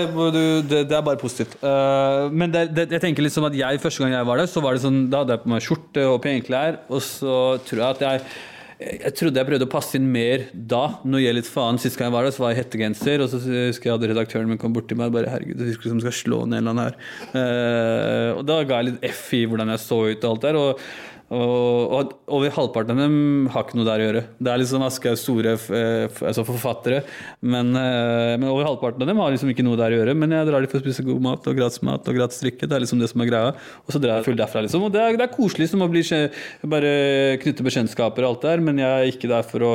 det, er bare positivt. Uh, men jeg tenker liksom at jeg, første gang jeg var der, så var det sånn Da hadde jeg på meg skjorte og pene klær. Og så tror jeg at jeg jeg trodde jeg prøvde å passe inn mer da. Nå gjelder litt faen. Sist gang jeg var der, så var jeg hettegenser. Og så husker jeg hadde redaktøren min kom bort til meg og bare Herregud, det virker som skal slå ned en eller annen her. Uh, og da ga jeg litt F i hvordan jeg så ut og alt der. Og og, og, over halvparten av dem har ikke noe der å gjøre. Det er liksom Aschehougs store eh, altså forfattere, men, eh, men, over halvparten av dem har liksom ikke noe der å gjøre. Men jeg drar dem for å spise god mat og gratis mat og gratis drikke. Det er liksom det som er greia. Og så drar jeg full derfra, liksom. Og det er, det er koselig som å bli bare knytte bekjentskaper og alt der, men jeg er ikke der for å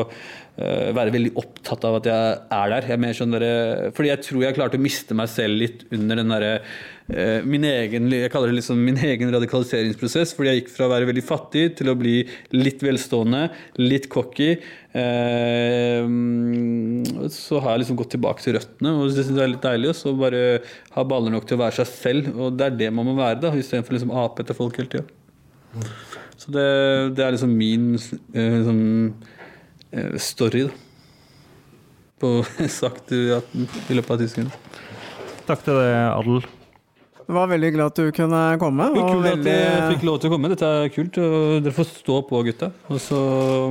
være veldig opptatt av at jeg er der. Jeg er der, fordi jeg tror jeg klarte å miste meg selv litt under den derre eh, min egen, jeg kaller det liksom min egen radikaliseringsprosess. Fordi jeg gikk fra å være veldig fattig til å bli litt velstående, litt cocky. Eh, så har jeg liksom gått tilbake til røttene, og det syns jeg er litt deilig. Og så bare ha baller nok til å være seg selv, og det er det man må være, da, istedenfor liksom ape etter folk hele tida. Så det, det, er liksom min eh, liksom, eh, story, da. På sagt i, løpet av ti sekunder. Takk til deg, Adel. Det var veldig glad at du kunne komme. Det kult veldig... at jeg fikk lov til å komme. Dette er kult. og Dere får stå på, gutta. Og så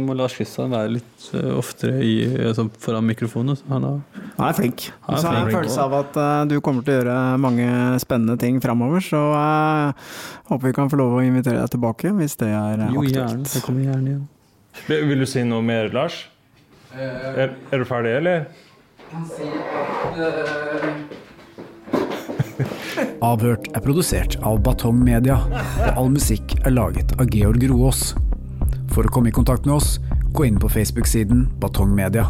må Lars Kristian være litt eh, oftere i, altså, foran mikrofonen. Han er, han er flink. Han er så har jeg en følelse av at uh, du kommer til å gjøre mange spennende ting framover. Så uh, håper vi kan få lov å invitere deg tilbake hvis det er aktuelt. Jo, gjerne. Jeg kommer gjerne igjen. Vil vil du si noe mer, Lars? Er, er du ferdig, eller? Avhørt er produsert av Batong Media, og all musikk er laget av Georg Roaas. For å komme i kontakt med oss, gå inn på Facebook-siden Batong Media.